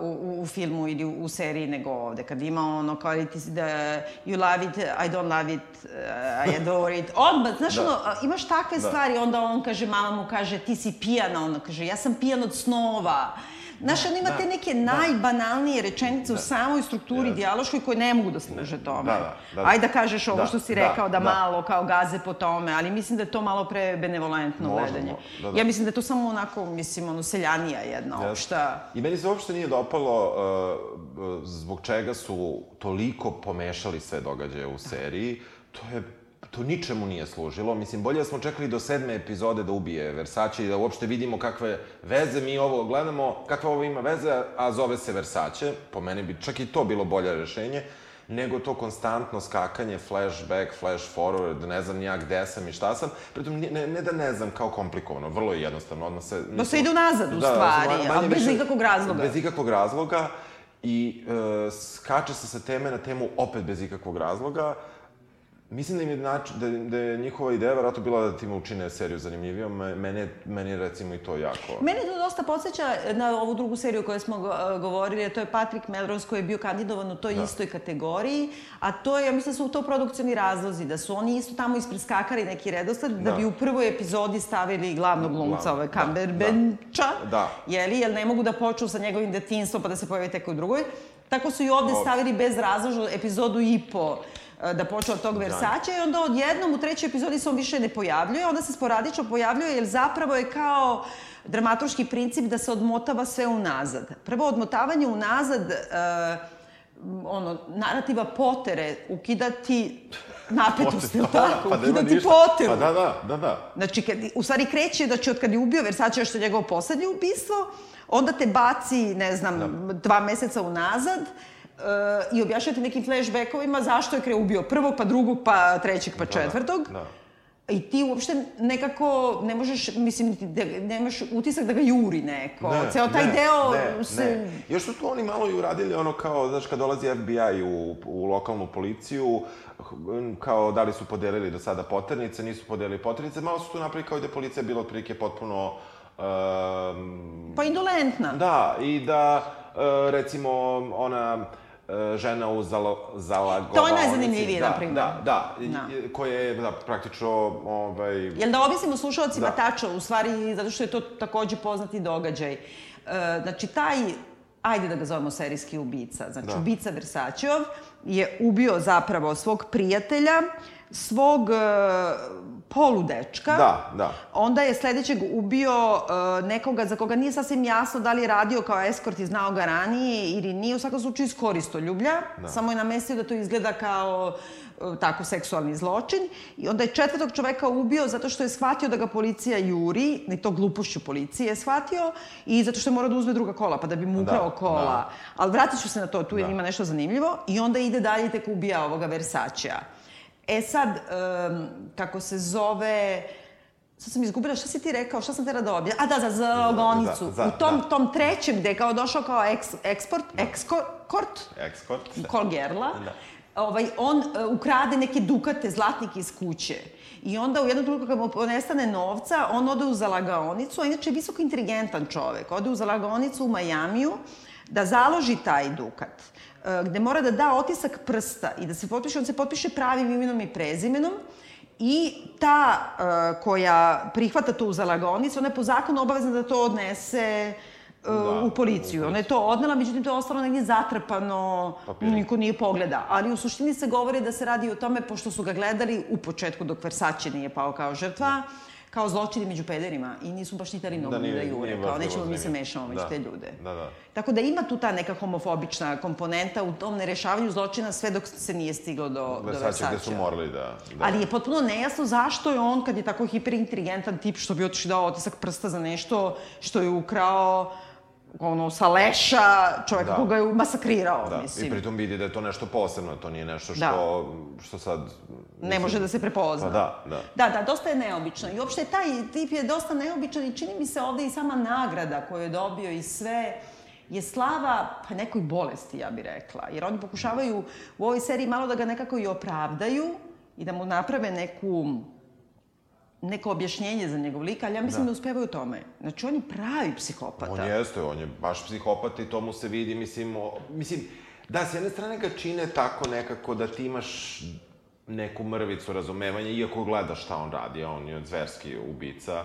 S1: u, u filmu ili u, u seriji nego ovde, kad ima ono kao ti da you love it, I don't love it, uh, I adore it, odmah, znaš da. ono, imaš takve da. stvari, onda on kaže, mama mu kaže, ti si pijana, ona kaže, ja sam pijan od snova, Znaš, on ima da, neke da. najbanalnije rečenice da, u samoj strukturi da, dijaloškoj koje ne mogu da služe tome. Da, da, da, da. Ajde da kažeš ovo da, što si rekao, da, da, malo kao gaze po tome, ali mislim da je to malo pre benevolentno gledanje. Da, da. Ja mislim da je to samo onako, mislim, ono, seljanija jedna yes. opšta.
S2: I meni se uopšte nije dopalo uh, zbog čega su toliko pomešali sve događaje u seriji. To je to ničemu nije služilo. Mislim, bolje da smo čekali do sedme epizode da ubije Versace i da uopšte vidimo kakve veze mi ovo gledamo, kakva ovo ima veze, a zove se Versace. Po meni bi čak i to bilo bolje rešenje nego to konstantno skakanje, flashback, flash forward, ne znam nija gde sam i šta sam. Pritom, ne, ne da ne znam kao komplikovano, vrlo je jednostavno, odmah se...
S1: Da se ide unazad, u da, stvari, ali bez ikakvog razloga.
S2: Bez ikakvog razloga i e, skače se sa teme na temu opet bez ikakvog razloga. Mislim da im je, da, da je njihova ideja vjerojatno bila da time učine seriju zanimljivijom. Mene, meni je recimo i to jako...
S1: Mene to dosta podsjeća na ovu drugu seriju koju smo govorili, to je Patrick Melrose koji je bio kandidovan u toj da. istoj kategoriji, a to je, ja mislim da su to produkcioni razlozi, da su oni isto tamo ispreskakali neki redosled, da, da bi u prvoj epizodi stavili glavnog glumca, ove Cumberbatcha, da. da. jeli, jer ne mogu da počnu sa njegovim detinstvom pa da se pojave tek u drugoj. Tako su i ovde stavili bez razložno epizodu i po E, da počne od tog Versača i onda odjednom u trećoj epizodi se on više ne pojavljuje, onda se sporadično pojavljuje jer zapravo je kao dramaturški princip da se odmotava sve unazad. Prvo odmotavanje unazad uh, ono, narativa potere, ukidati napetost, ili tako? Pa, ukidati poteru.
S2: Pa da, da, da, da.
S1: Znači, kad, u stvari kreće da će od kad je ubio Versace, što je njegovo poslednje ubistvo, onda te baci, ne znam, da. dva meseca unazad, i objašnjate nekim flashbackovima zašto je Kre ubio prvog, pa drugog, pa trećeg, pa da, četvrtog. Da, da. I ti uopšte nekako ne možeš, mislim, da, nemaš utisak da ga juri neko. Ne, Ceo taj
S2: ne,
S1: deo
S2: ne, se... Ne. Još su tu oni malo i uradili ono kao, znaš, kad dolazi FBI u, u lokalnu policiju, kao da li su podelili do sada poternice, nisu podelili poternice, malo su tu napravili kao da je policija bila otprilike potpuno... Um,
S1: pa indolentna.
S2: Da, i da, uh, recimo, ona E, žena u zalo, zalagovanici.
S1: To je najzanimljivije, da, na primjer.
S2: Da, da, da. koje je da, praktično... Ovaj...
S1: Jel da objasnimo slušalcima da. tačno, u stvari, zato što je to takođe poznati događaj. E, znači, taj ajde da ga zovemo serijski ubica. Znači, da. ubica Versačeov je ubio zapravo svog prijatelja, svog uh, poludečka.
S2: Da, da.
S1: Onda je sledećeg ubio uh, nekoga za koga nije sasvim jasno da li je radio kao eskort i znao ga ranije ili nije, u svakom slučaju iz koristoljublja. Da. Samo je namestio da to izgleda kao uh, tako seksualni zločin. I onda je četvrtog čoveka ubio zato što je shvatio da ga policija juri, ni to glupošću policije je shvatio, i zato što je morao da uzme druga kola, pa da bi mu ukrao da, kola. Da. Ali vratit ću se na to, tu da. ima nešto zanimljivo. I onda ide dalje i tek ubija ovoga Versačea. E sad, um, kako se zove... Sad sam izgubila, šta si ti rekao, šta sam te da objavila? A da, za, za logonicu. Da, za, U tom, da. tom trećem gde je kao došao kao eks, eksport, da. ekskort,
S2: ekskort,
S1: call gerla, da. ovaj, on uh, ukrade neke dukate, zlatnike iz kuće. I onda u jednom trenutku kad mu ponestane novca, on ode u zalagaonicu, a inače je visoko inteligentan čovek. Ode u zalagaonicu u Majamiju da založi taj dukat. Eh, gde mora da da otisak prsta i da se potpiše, on se potpiše pravim imenom i prezimenom i ta uh, koja prihvata to u zalagonicu, ona je po zakonu obavezna da to odnese uh, da, u policiju. Ona je to odnela, međutim to je ostalo negdje zatrpano, niko nije pogleda. Ali u suštini se govori da se radi o tome, pošto su ga gledali u početku dok Versace nije pao kao žrtva, da kao zločini među pederima i nisu baš ni tali mnogo da, nije, da jure, kao nećemo mi se mešamo među da. te ljude. Da, da. Tako da ima tu ta neka homofobična komponenta u tom nerešavanju zločina sve dok se nije stiglo do, do Versace.
S2: gde su morali da, da...
S1: Ali je potpuno nejasno zašto je on, kad je tako hiperinteligentan tip što bi otišli dao otisak prsta za nešto što je ukrao, ono, sa leša čoveka da. koga je masakrirao, da. mislim.
S2: I pritom vidi da je to nešto posebno, to nije nešto što, da. što sad...
S1: Mislim, ne može da se prepozna.
S2: Pa da, da.
S1: Da, da, dosta je neobično. I uopšte taj tip je dosta neobičan i čini mi se ovde i sama nagrada koju je dobio i sve je slava pa nekoj bolesti, ja bih rekla. Jer oni pokušavaju u ovoj seriji malo da ga nekako i opravdaju i da mu naprave neku neko objašnjenje za njegov lik, ali ja mislim da, da uspevaju u tome. Znači, on je pravi psihopata.
S2: On jeste, on je baš psihopata i to mu se vidi, mislim, o, mislim, da, s jedne strane ga čine tako nekako da ti imaš neku mrvicu razumevanja, iako gledaš šta on radi, on je zverski ubica.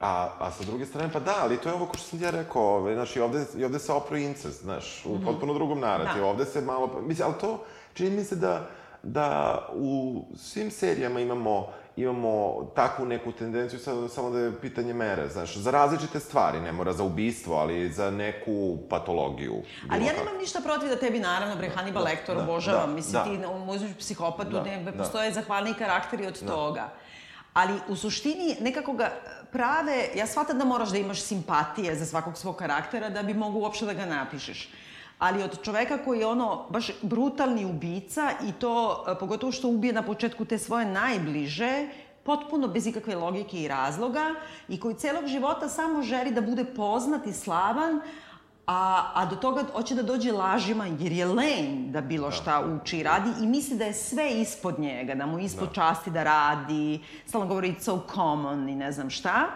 S2: A, a sa druge strane, pa da, ali to je ovo ko što sam ja rekao, ove, ovaj, znaš, i ovde, i ovde se opro incest, znaš, u mm -hmm. potpuno drugom narativu. Da. Ovde se malo, mislim, ali to, čini mi se da, da u svim serijama imamo imamo takvu neku tendenciju, sad, samo da je pitanje mere, znaš, za različite stvari, ne mora za ubistvo, ali za neku patologiju.
S1: Ali ja nemam ništa protiv da tebi, naravno, bre, Hannibal da, Lecter da, obožavam, da, mislim, da. ti uzmeš psihopatu, da, ne, da. postoje zahvalni karakteri od da. toga. Ali u suštini nekako ga prave, ja shvatam da moraš da imaš simpatije za svakog svog karaktera da bi mogu uopšte da ga napišeš ali od čoveka koji je ono baš brutalni ubica i to e, pogotovo što ubije na početku te svoje najbliže, potpuno bez ikakve logike i razloga i koji celog života samo želi da bude poznat i slavan, a, a do toga hoće da dođe lažima jer je len da bilo da. šta uči i radi i misli da je sve ispod njega, da mu ispod da. časti da radi, stalno govori it's so common i ne znam šta.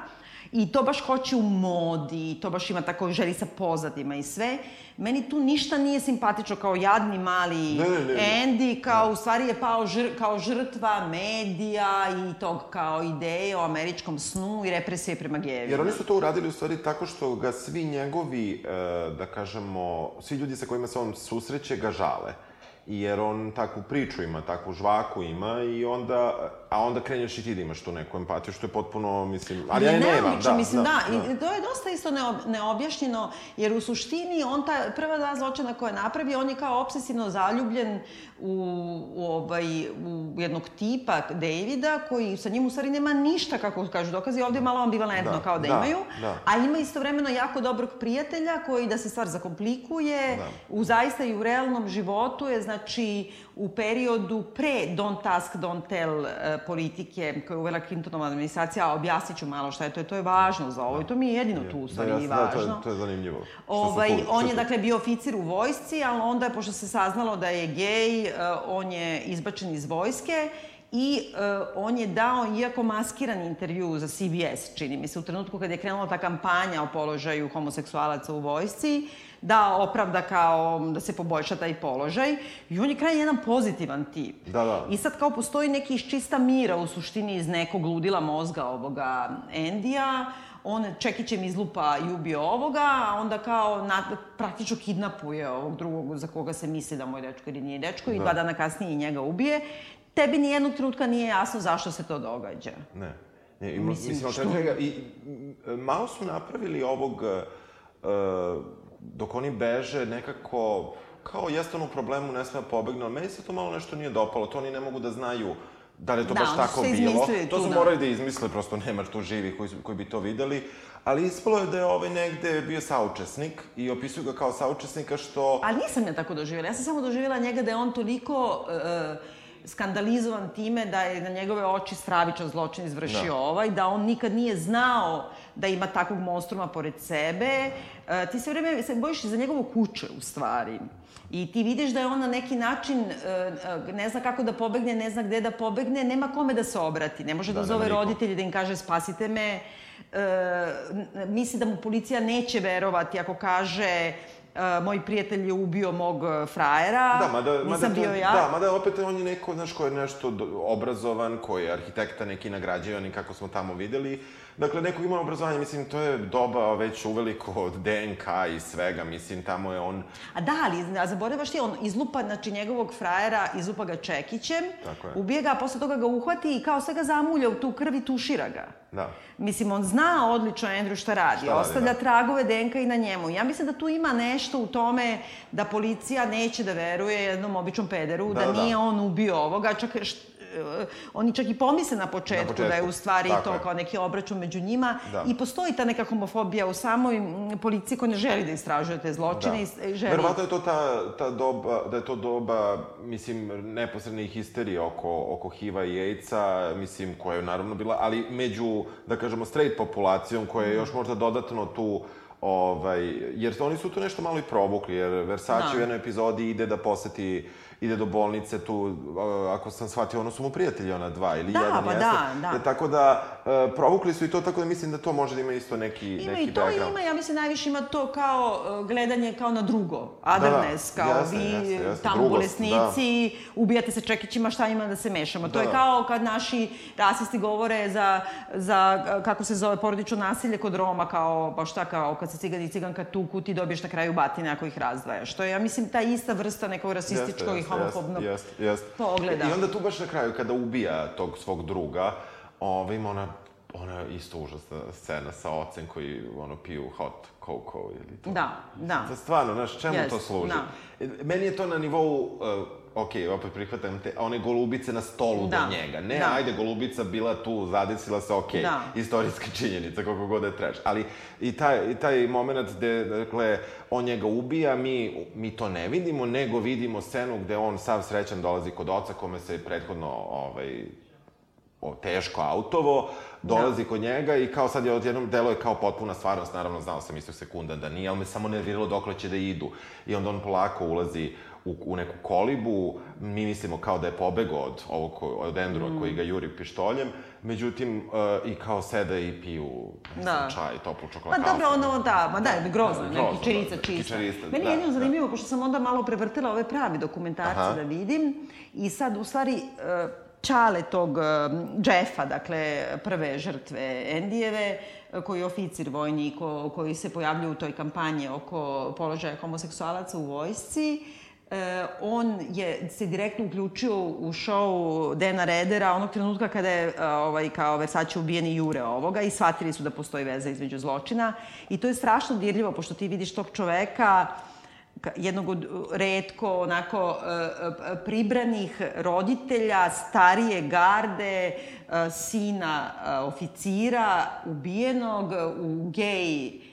S1: I to baš hoće u modi, to baš ima tako želi sa pozadima i sve. Meni tu ništa nije simpatično kao jadni mali ne, ne, ne, Andy, kao ne. u stvari je pao žr, kao žrtva medija i tog kao ideje o američkom snu i represije prema gejevima.
S2: Jer oni su to uradili u stvari tako što ga svi njegovi, e, da kažemo, svi ljudi sa kojima se on susreće ga žale jer on takvu priču ima, takvu žvaku ima i onda, a onda krenješ i ti da imaš tu neku empatiju, što je potpuno, mislim, ali ja je nemam, da,
S1: mislim, da, da, da. I to je dosta isto neob, neobjašnjeno, jer u suštini on ta prva dva zločina koje napravi, on je kao obsesivno zaljubljen u, u, ovaj, u jednog tipa Davida, koji sa njim u stvari nema ništa, kako kažu dokazi, ovde je malo ambivalentno da, kao da, da imaju, da. a ima istovremeno jako dobrog prijatelja koji da se stvar zakomplikuje, da. u zaista i u realnom životu je, znači, u periodu pre Don't Ask, Don't Tell uh, politike koje je uvela Clintonova administracija, a objasnit ću malo šta je to, to je važno za ovo i to mi je jedino tu u stvari da, važno. Da,
S2: to je, to je zanimljivo.
S1: Ovaj, on je, dakle, bio oficir u vojsci, ali onda, pošto se saznalo da je gej, uh, on je izbačen iz vojske i uh, on je dao, iako maskiran intervju za CBS, čini mi se, u trenutku kada je krenula ta kampanja o položaju homoseksualaca u vojsci, da opravda kao da se poboljša taj položaj. I on je kraj jedan pozitivan tip.
S2: Da, da.
S1: I sad kao postoji neki iz čista mira u suštini iz nekog ludila mozga ovoga Endija, on čekićem izlupa i ubio ovoga, a onda kao na, praktično kidnapuje ovog drugog za koga se misli da moj dečko ili nije dečko da. i dva dana kasnije i njega ubije. tebi ni jednog trenutka nije jasno zašto se to događa.
S2: Ne. ne i, mislim, mislim što... Čega, i, malo su napravili ovog, uh, dok oni beže, nekako, kao jeste on u problemu, ne sme pobegne, ali meni se to malo nešto nije dopalo, to oni ne mogu da znaju da li je to da, baš tako bilo. To su da. morali da izmisle, prosto nema tu živih koji, koji bi to videli. Ali ispalo je da je ovaj negde bio saučesnik i opisuju ga kao saučesnika što...
S1: Ali nisam ja tako doživjela. Ja sam samo doživjela njega da je on toliko... Uh, skandalizovan time da je na njegove oči stravičan zločin izvršio da. ovaj, da on nikad nije znao da ima takvog monstruma pored sebe. E, ti se vreme se bojiš za njegovo kuće, u stvari. I ti vidiš da je on na neki način e, e, ne zna kako da pobegne, ne zna gde da pobegne, nema kome da se obrati. Ne može da, da zove roditelji da im kaže spasite me. E, misli da mu policija neće verovati ako kaže Uh, moj prijatelj je ubio mog frajera, da, mada, nisam mada bio to, ja.
S2: Da, mada opet on je neko, znaš, ko je nešto obrazovan, koji je arhitekta neki nagrađivan i kako smo tamo videli. Dakle, neko ima obrazovanje, mislim, to je doba već uveliko od DNK i svega, mislim, tamo je on...
S1: A da, ali a zaboraveš ti, on izlupa, znači, njegovog frajera, izlupa ga čekićem, Tako je. ubije ga, a posle toga ga uhvati i kao sve ga zamulja u tu krv i tušira ga.
S2: Da.
S1: Mislim, on zna odlično Andrew šta radi, šta ostavlja radi, da. tragove DNK i na njemu. Ja mislim da tu ima nešto u tome da policija neće da veruje jednom običnom pederu, da, da, da nije on ubio ovoga, čak oni čak i pomisle na početku, na početku. da je u stvari Tako to je. kao neki obračun među njima da. i postoji ta neka homofobija u samoj policiji koja ne želi da istražuje te zločine da. i želi...
S2: Verovatno je to ta, ta doba, da je to doba, mislim, neposredne histerije oko, oko HIV-a i AIDS-a, mislim, koja je naravno bila, ali među, da kažemo, straight populacijom, koja je još možda dodatno tu Ovaj, jer oni su tu nešto malo i provukli, jer Versace da. u jednoj epizodi ide da poseti ide do bolnice tu, ako sam shvatio, ono su mu prijatelji, ona dva ili
S1: da,
S2: jedan
S1: pa
S2: jeste.
S1: Da, da.
S2: E, tako da, uh, provukli su i to, tako da mislim da to može da ima isto neki,
S1: ima
S2: neki
S1: background. Ima i to ima, ja mislim najviše ima to kao gledanje kao na drugo. Otherness, da, da. kao jeste, vi jeste. tamo Drugost, bolesnici, da. ubijate se čekićima, šta ima da se mešamo. Da. To je da. kao kad naši rasisti govore za, za kako se zove, porodično nasilje kod Roma, kao, pa šta, kao kad se cigani i ciganka tuku, ti dobiješ na kraju batine ako ih razdvajaš. To je, ja mislim, ta ista vrsta nekog rasističkog homofobnog
S2: jeste, jest.
S1: pogleda.
S2: I onda tu baš na kraju, kada ubija tog svog druga, ovaj, ima ona ona isto užasna scena sa ocem koji ono piju hot cocoa ili to.
S1: Da, da.
S2: Da stvarno, znaš, čemu yes, to služi? Da. Meni je to na nivou uh, ok, opet prihvatam te, one golubice na stolu da. do njega. Ne, da. ajde, golubica bila tu, zadesila se, ok, da. istorijska činjenica, koliko god da je treš. Ali i taj, i taj moment gde, dakle, on njega ubija, mi, mi to ne vidimo, nego vidimo scenu gde on sav srećan dolazi kod oca, kome se prethodno, ovaj, o, teško autovo, dolazi da. kod njega i kao sad je odjednom delo je kao potpuna stvarnost, naravno znao sam istog sekunda da nije, ali me samo nerviralo dokle će da idu. I onda on polako ulazi u, u neku kolibu, mi mislimo kao da je pobego od, ovog, od Endrua mm. koji ga juri pištoljem, međutim, uh, i kao sede i piju ne da. čaj, toplu čokoladu.
S1: Ma dobro, ono, da, ma da, grozno, da, grozno kičerica da, čista. Kičerista, Meni da, je jedino zanimljivo, da. pošto sam onda malo prevrtila ove pravi dokumentarce Aha. da vidim, i sad, u stvari, uh, čale tog uh, Jeffa, dakle, prve žrtve Endijeve, koji je oficir vojni, ko, koji se pojavljuje u toj kampanji oko položaja homoseksualaca u vojsci, E, on je se direktno uključio u show Dena Redera onog trenutka kada je e, ovaj, kao Versace ubijen i jure ovoga i shvatili su da postoji veza između zločina. I to je strašno dirljivo, pošto ti vidiš tog čoveka, jednog od redko onako e, pribranih roditelja, starije garde, sina oficira, ubijenog u gej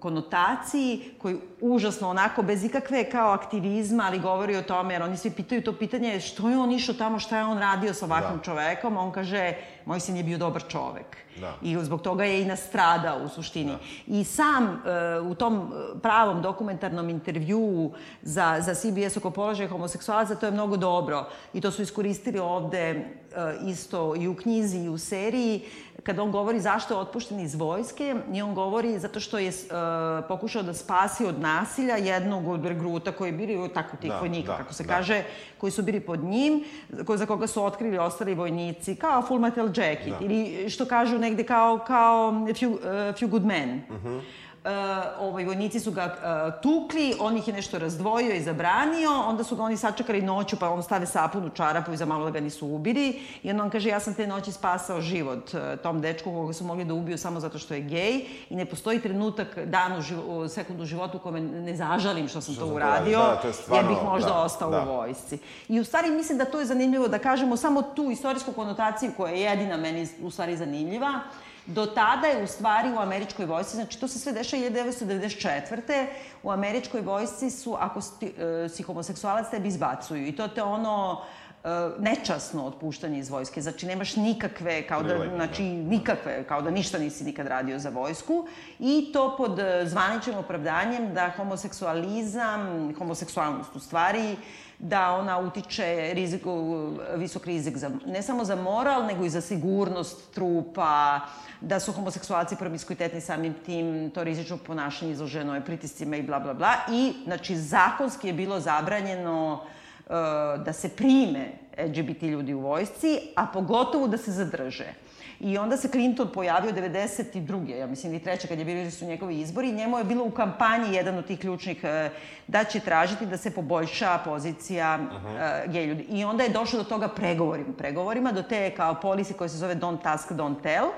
S1: konotaciji, koji užasno onako, bez ikakve kao aktivizma, ali govori o tome, jer oni svi pitaju to pitanje, što je on išao tamo, šta je on radio sa ovakvim da. čovekom, on kaže, moj sin je bio dobar čovek. Da. I zbog toga je i nastradao u suštini. Da. I sam uh, u tom pravom dokumentarnom intervjuu za, za CBS oko položaja homoseksualaca, to je mnogo dobro. I to su iskoristili ovde isto i u knjizi i u seriji, kada on govori zašto je otpušten iz vojske, i on govori zato što je uh, pokušao da spasi od nasilja jednog od regruta koji je bili tako tih da, vojnika, da, kako se da. kaže, koji su bili pod njim, ko, za koga su otkrili ostali vojnici, kao Full Metal Jacket, da. ili što kažu negde kao, kao Few, uh, few Good Men. Uh -huh. Ovaj, vojnici su ga uh, tukli, on ih je nešto razdvojio i zabranio, onda su ga oni sačekali noću, pa on stave sapun u čarapu i za malo da ga nisu ubili. I onda on kaže, ja sam te noći spasao život uh, tom dečku koga su mogli da ubiju samo zato što je gej i ne postoji trenutak, dan u, živ u sekundu u životu u kome ne zažalim što sam što to uradio,
S2: da, to je stvarno,
S1: jer bih možda
S2: da,
S1: ostao
S2: da.
S1: u vojsci. I u stvari mislim da to je zanimljivo da kažemo samo tu istorijsku konotaciju koja je jedina meni u stvari zanimljiva, Do tada je u stvari u američkoj vojsci, znači to se sve dešava 1994. U američkoj vojsci su, ako si, uh, si homoseksualac, tebi izbacuju. I to te ono nečasno otpuštanje iz vojske. Znači, nemaš nikakve, kao da, znači, nikakve, kao da ništa nisi nikad radio za vojsku. I to pod e, zvaničnim opravdanjem da homoseksualizam, homoseksualnost u stvari, da ona utiče riziku, visok rizik za, ne samo za moral, nego i za sigurnost trupa, da su homoseksualci promiskuitetni samim tim, to rizično ponašanje izloženo je pritiscima i bla, bla, bla. I, znači, zakonski je bilo zabranjeno uh, da se prime LGBT ljudi u vojsci, a pogotovo da se zadrže. I onda se Clinton pojavio 92. ja mislim i treće kad je bili su njegovi izbori, njemu je bilo u kampanji jedan od tih ključnih uh, da će tražiti da se poboljša pozicija uh uh, gej ljudi. I onda je došlo do toga pregovorima, pregovorima, do te kao polisi koja se zove Don't Ask, Don't Tell,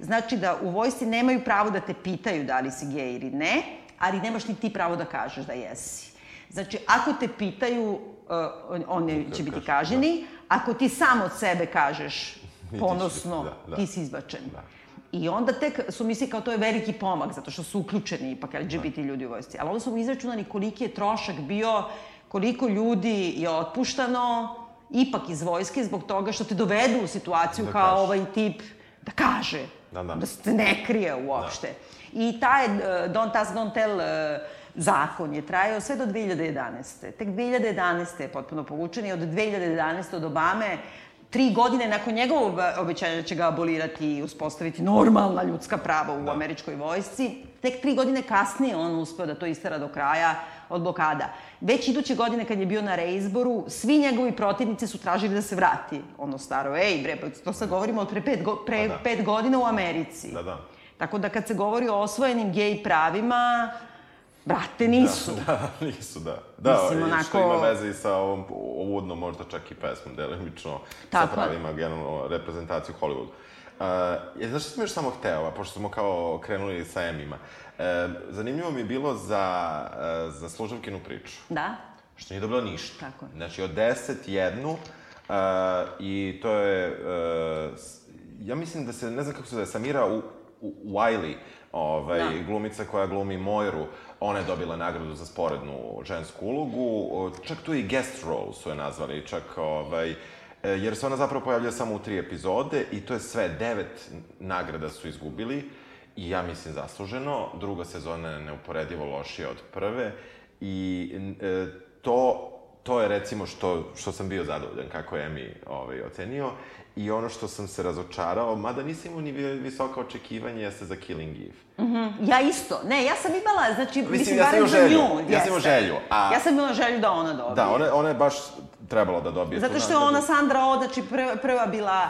S1: Znači da u vojsci nemaju pravo da te pitaju da li si gej ili ne, ali nemaš ni ti pravo da kažeš da jesi. Znači, ako te pitaju, uh, oni će biti kaženi. Ako ti sam od sebe kažeš ponosno, da, da. ti si izbačen. Da. I onda tek su misli kao to je veliki pomak, zato što su uključeni ipak LGBT da. ljudi u vojsci. Ali onda su mu izračunali koliki je trošak bio, koliko ljudi je otpuštano, ipak iz vojske, zbog toga što te dovedu u situaciju da kao kaži. ovaj tip da kaže Da, da. Da se ne krije uopšte. Da. I taj uh, Don't Ask, Don't Tell uh, zakon je trajao sve do 2011. Tek 2011. je potpuno povučen i od 2011. od Obame tri godine nakon njegovog obećanja da će ga abolirati i uspostaviti normalna ljudska prava u da. američkoj vojsci, tek tri godine kasnije on uspeo da to istera do kraja od blokada. Već iduće godine kad je bio na reizboru, svi njegovi protivnici su tražili da se vrati. Ono staro, ej bre, pa to sad govorimo od pre pet, go, pre pa da. pet godina u Americi.
S2: Da, da.
S1: Tako da kad se govori o osvojenim gej pravima, Brate, nisu.
S2: Da, da nisu, da. Da, Mislim, onako... što ima veze i sa ovom, uvodno možda čak i pesmom, delimično, sa pravima, generalno, reprezentaciju Hollywoodu. Uh, je, znaš što sam još samo hteo, pošto smo kao krenuli sa Emima, uh, zanimljivo mi je bilo za, uh, za služavkinu priču.
S1: Da?
S2: Što nije dobila ništa.
S1: Tako je.
S2: Znači, od deset jednu, uh, i to je, uh, ja mislim da se, ne znam kako se zove, Samira u, u, Wiley, ovaj, da. glumica koja glumi Mojru, ona je dobila nagradu za sporednu žensku ulogu, čak tu i guest role su je nazvali, čak ovaj, E, jer se ona zapravo pojavlja samo u tri epizode i to je sve, devet nagrada su izgubili i ja mislim zasluženo. Druga sezona je neuporedivo lošija od prve i e, to, to je recimo što, što sam bio zadovoljan kako je mi ovaj, ocenio. I ono što sam se razočarao, mada nisam imao ni visoka očekivanja, jeste za Killing Eve.
S1: Mm -hmm. Ja isto. Ne, ja sam imala, znači, mislim, mislim ja barem za nju.
S2: Ja sam imao želju.
S1: A... Ja sam imala želju da ona dobije.
S2: Da, ona, ona je baš trebalo da dobije
S1: Zato što je ona Sandra Oh, znači prva, prva bila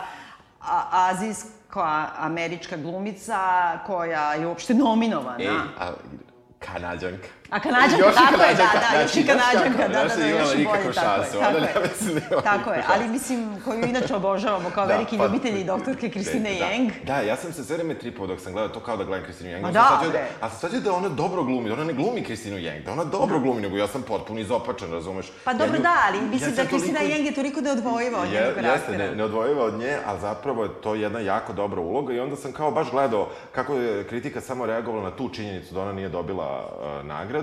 S1: a, azijska američka glumica koja je uopšte nominovana.
S2: Ej, a, kanadjanka.
S1: A kanadžanka,
S2: još
S1: tako
S2: je,
S1: da, da, još i kanadžanka, da, da, da,
S2: još i bolje, tako je. Tako je,
S1: tako je, ali mislim, koju inače obožavamo kao da, veliki pa, ljubitelji doktorke Kristine da, Jeng.
S2: Da, ja sam se sve vreme tripao dok sam gledao to kao da gledam Kristinu Jeng.
S1: Ma da,
S2: da, a sam sađao da ona dobro glumi, da ona ne glumi Kristinu Jeng, da ona dobro glumi, nego ja sam potpuno izopačen, razumeš?
S1: Pa dobro, da, ali mislim da Kristina Jeng je toliko neodvojiva od njenog karaktera.
S2: Jeste, neodvojiva od nje, ali zapravo je to jedna jako dobra uloga i onda sam kao baš gledao kako je kritika samo reagovala na tu činjenicu da ona nije dobila nagradu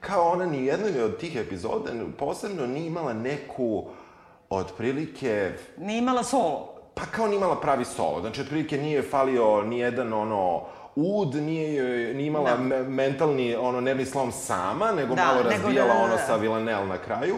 S2: kao ona ni jednoj od tih epizoda posebno nije imala neku otprilike...
S1: Nije imala solo.
S2: Pa kao nije imala pravi solo. Znači, otprilike nije falio ni jedan ono ud, nije, nije imala da. mentalni, ono, nervni slom sama, nego da, malo razbijala nego da, da, da. ono sa Villanelle na kraju.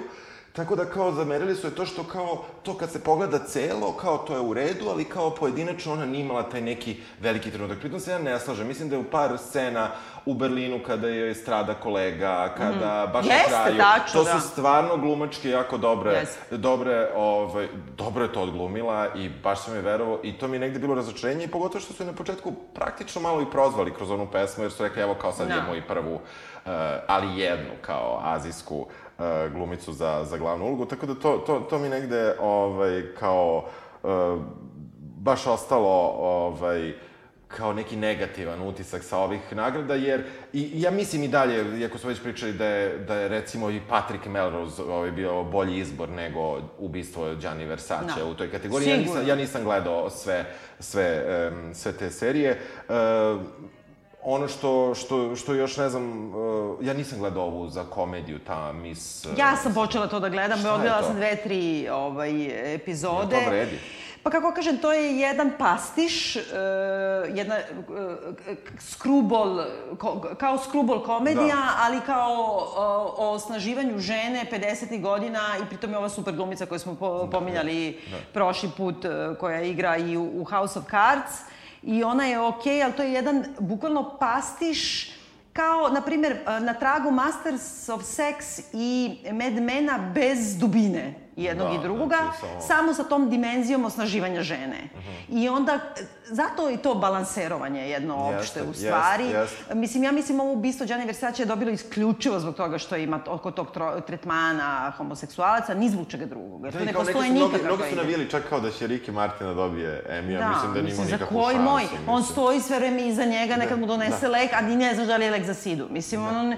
S2: Tako da kao zamerili su je to što kao, to kad se pogleda celo, kao to je u redu, ali kao pojedinačno ona nije imala taj neki veliki trenutak. Pritom se ja ne slažem, mislim da je u par scena u Berlinu kada je strada kolega, kada mm. baš
S1: Jeste,
S2: na kraju.
S1: tačno,
S2: to
S1: da.
S2: su stvarno glumački jako dobre,
S1: Jeste.
S2: dobre, ovaj, dobro je to odglumila i baš sam je verovao i to mi je negde bilo razočarenje i pogotovo što su je na početku praktično malo i prozvali kroz onu pesmu jer su rekli evo kao sad
S1: Da.
S2: idemo i prvu, uh, ali jednu kao azijsku uh, glumicu za, za glavnu ulogu, tako da to, to, to mi negde ovaj, kao uh, baš ostalo ovaj, kao neki negativan utisak sa ovih nagrada, jer i, ja mislim i dalje, iako smo već pričali da je, da je recimo i Patrick Melrose ovaj, bio bolji izbor nego ubistvo Gianni Versace
S1: Da.
S2: u toj kategoriji. Ja nisam, ja nisam gledao sve, sve, em, sve te serije. E, ono što, što, što još ne znam, e, ja nisam gledao ovu za komediju, ta Miss... e,
S1: Ja sam počela to da gledam, odgledala sam dve, tri ovaj, epizode.
S2: Jel to vredi?
S1: Pa kako kažem, to je jedan pastiš, uh, jedna uh, skrubol, ko, kao skrubol komedija,
S2: Da.
S1: ali kao uh, o osnaživanju žene 50. godina i pritom je ova super glumica koju smo po, pominjali
S2: da.
S1: prošli put, uh, koja igra i u, u House of Cards. I ona je okej, okay, ali to je jedan bukvalno pastiš kao, na primjer, na tragu Masters of Sex i Mad Mena bez dubine jednog
S2: Da,
S1: i drugoga,
S2: znači, samo-
S1: samo sa tom dimenzijom osnaživanja žene. I onda, zato i to balanserovanje jedno
S2: Jeste,
S1: opšte u
S2: jeste,
S1: stvari.
S2: jeste.
S1: Mislim, ja mislim ovo ubistvo Gianni Versace je dobilo isključivo zbog toga što ima oko tog tro, tretmana homoseksualaca, ni zbog čega drugog. Jer
S2: Da, i
S1: ne postoje
S2: su, mnogi,
S1: nikakva
S2: mnogi su navijeli čak kao da će Ricky Martin da dobije Emmy, ja mislim da
S1: za
S2: nikakvu
S1: koji
S2: šansu.
S1: moj, on
S2: mislim.
S1: stoji sve vreme iza njega, nekad mu donese
S2: da.
S1: lek, a ni ne znaš da li je lek za sidu. Mislim, ono, ne-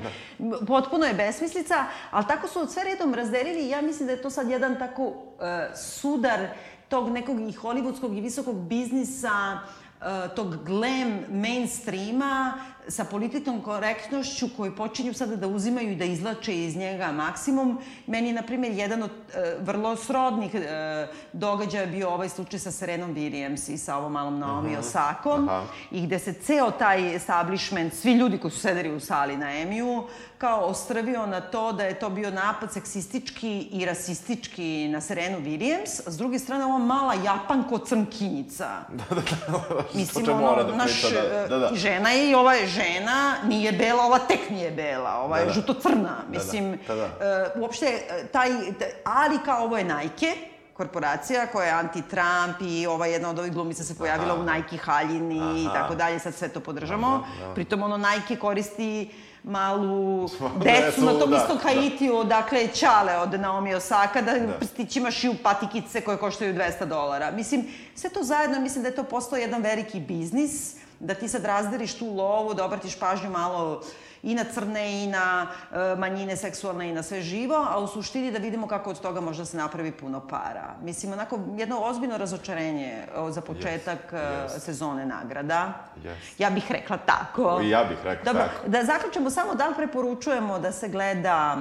S1: potpuno je besmislica, ali tako su sve redom razdelili i ja mislim da je to sad jedan tako e, sudar tog nekog i hollywoodskog i visokog biznisa, e, tog glam mainstreama sa političkom korektnošću koji počinju sada da uzimaju i da izlače iz njega maksimum. Meni je, na primjer, jedan od e, vrlo srodnih e, događaja bio ovaj slučaj sa Serenom Williams i sa ovom malom Naomi Osakom
S2: Aha.
S1: i gde se ceo taj establishment, svi ljudi koji su sedeli u sali na Emiju, kao ostrvio na to da je to bio napad seksistički i rasistički na Serenu Williams, a s druge strane ova mala japanko crnkinjica. Da, da, da. Mislim,
S2: čemu
S1: ono,
S2: mora da
S1: naš,
S2: da, da, da.
S1: žena je i ova je žena, nije bela, ova tek nije bela, ova je
S2: Da, da.
S1: žuto-crna. Mislim,
S2: da, da.
S1: e, uopšte, e, taj, taj, ali kao ovo je Nike, korporacija koja je anti-Trump i ova jedna od ovih glumica se pojavila
S2: Aha.
S1: u Nike haljini i
S2: Aha.
S1: tako dalje, sad sve to podržamo.
S2: Da, da.
S1: Pritom ono Nike koristi malu decu na tom
S2: da,
S1: istom
S2: da.
S1: Haitiju, odakle je Ćale od Naomi Osaka, da,
S2: Da.
S1: prstićima šiju patikice koje koštaju 200 dolara. Mislim, sve to zajedno, mislim da je to postao jedan veliki biznis, da ti sad razdeliš tu lovu, da obratiš pažnju malo i na crne i na e, manjine seksualne i na sve živo, a u suštini da vidimo kako od toga može da se napravi puno para. Mislim, onako, jedno ozbiljno razočarenje za početak
S2: Jest,
S1: e,
S2: jest.
S1: sezone nagrada.
S2: Jest.
S1: Ja bih rekla tako.
S2: I ja bih rekla
S1: Dobro,
S2: tako.
S1: da zaključimo samo da li preporučujemo da se gleda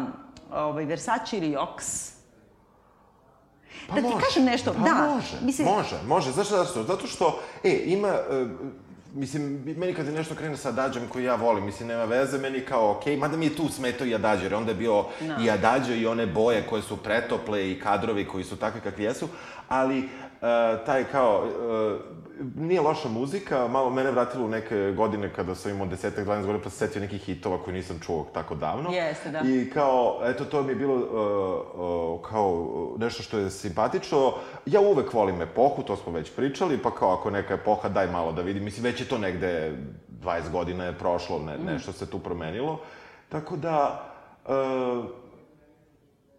S1: ovaj, Versace ili Ox?
S2: Pa
S1: da ti
S2: može.
S1: kažem nešto,
S2: pa
S1: da.
S2: može,
S1: mislim,
S2: može, može. Znaš zašto? Zato što, e, ima, e, mislim, meni kad je nešto krene sa Adađem koji ja volim, mislim, nema veze, meni kao okej, mada mi je tu smetao i Adađe, jer onda je bio
S1: Da.
S2: i Adađe i one boje koje su pretople i kadrovi koji su takvi kakvi jesu, ali e, taj kao, e, nije loša muzika, malo mene vratilo u neke godine kada sam imao desetak, 12 godina, pa se setio nekih hitova koje nisam čuo tako davno.
S1: Jeste, da.
S2: I kao, eto, to mi je bilo uh, uh, kao nešto što je simpatično. Ja uvek volim epohu, to smo već pričali, pa kao ako neka epoha, daj malo da vidim. Mislim, već je to negde 20 godina je prošlo, ne, nešto se tu promenilo. Tako da, uh,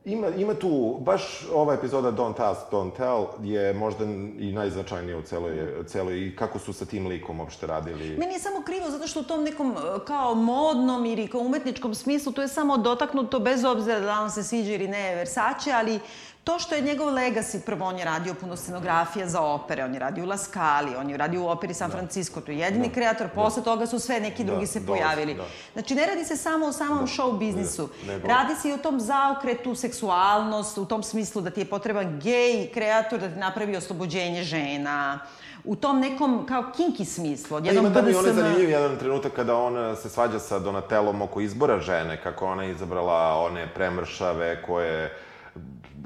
S2: Ima, ima tu, baš ova epizoda Don't Ask, Don't Tell je možda i najznačajnija u celoj, celoj i kako su sa tim likom uopšte radili.
S1: Meni je samo krivo zato što u tom nekom e, kao modnom ili kao umetničkom smislu to je samo dotaknuto bez obzira da on se sviđa ili ne Versace, ali to što je njegov legacy, prvo on je radio puno scenografija za opere, on je radio u La Scali, on je radio u operi San Francisco, to je jedini kreator, posle toga su sve neki
S2: Da,
S1: drugi se
S2: dosta,
S1: pojavili.
S2: da.
S1: Znači, ne radi se samo o samom show biznisu.
S2: da, nego-
S1: Radi se i o tom zaokretu, seksualnost, u tom smislu da ti je potreban gej kreator da ti napravi oslobođenje žena, u tom nekom kao kinky smislu, odjednom
S2: ima tamo i onaj
S1: BDSM.
S2: zanimljiv jedan trenutak kada on se svađa sa Donatelom oko izbora žene, kako ona je izabrala one premršave koje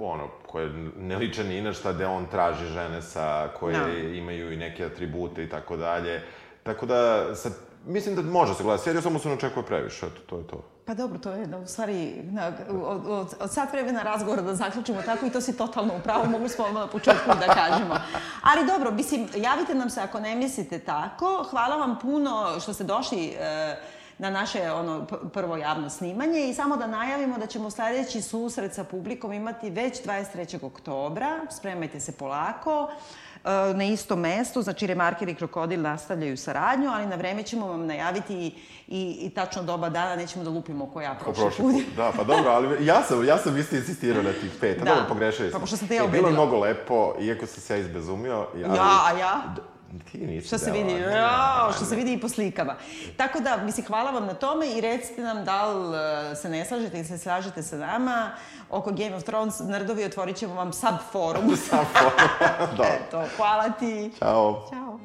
S2: ono, koje ne liče ni na šta, gde on traži žene sa, koje
S1: Da.
S2: imaju i neke atribute i tako dalje. Tako da, sa, mislim da može se gledati seriju, samo se ne očekuje previše, eto, to je to.
S1: Pa dobro, to je da, u stvari na, od, od, od sat vremena razgovora da zaključimo tako i to si totalno upravo, mogli smo odmah na početku da kažemo. Ali dobro, mislim, javite nam se ako ne mislite tako. Hvala vam puno što ste došli e, na naše ono, prvo javno snimanje i samo da najavimo da ćemo sledeći susret sa publikom imati već 23. oktobra. Spremajte se polako e, na istom mestu, znači Remarker i Krokodil nastavljaju saradnju, ali na vreme ćemo vam najaviti i, i, i tačno doba dana, nećemo da lupimo ko ja prošli,
S2: prošli
S1: put.
S2: put. Da, pa dobro, ali ja sam, ja sam isto insistirao na tih pet.
S1: Da.
S2: Dobro, pogrešili
S1: Pa
S2: sam.
S1: pošto sam te ja
S2: E, Bilo je
S1: ubedila.
S2: mnogo lepo, iako sam se ja izbezumio. Ali,
S1: Ja, a ja?
S2: Ti nisi
S1: Što se vidi,
S2: ne,
S1: jao, što
S2: ne.
S1: se vidi i po slikama. Tako da, mislim, hvala vam na tome i recite nam da li e, se ne slažete ili se slažete sa nama. Oko Game of Thrones, nerdovi, otvorit ćemo vam sub forum.
S2: Samo, da.
S1: Eto, hvala ti.
S2: Ćao.
S1: Ćao.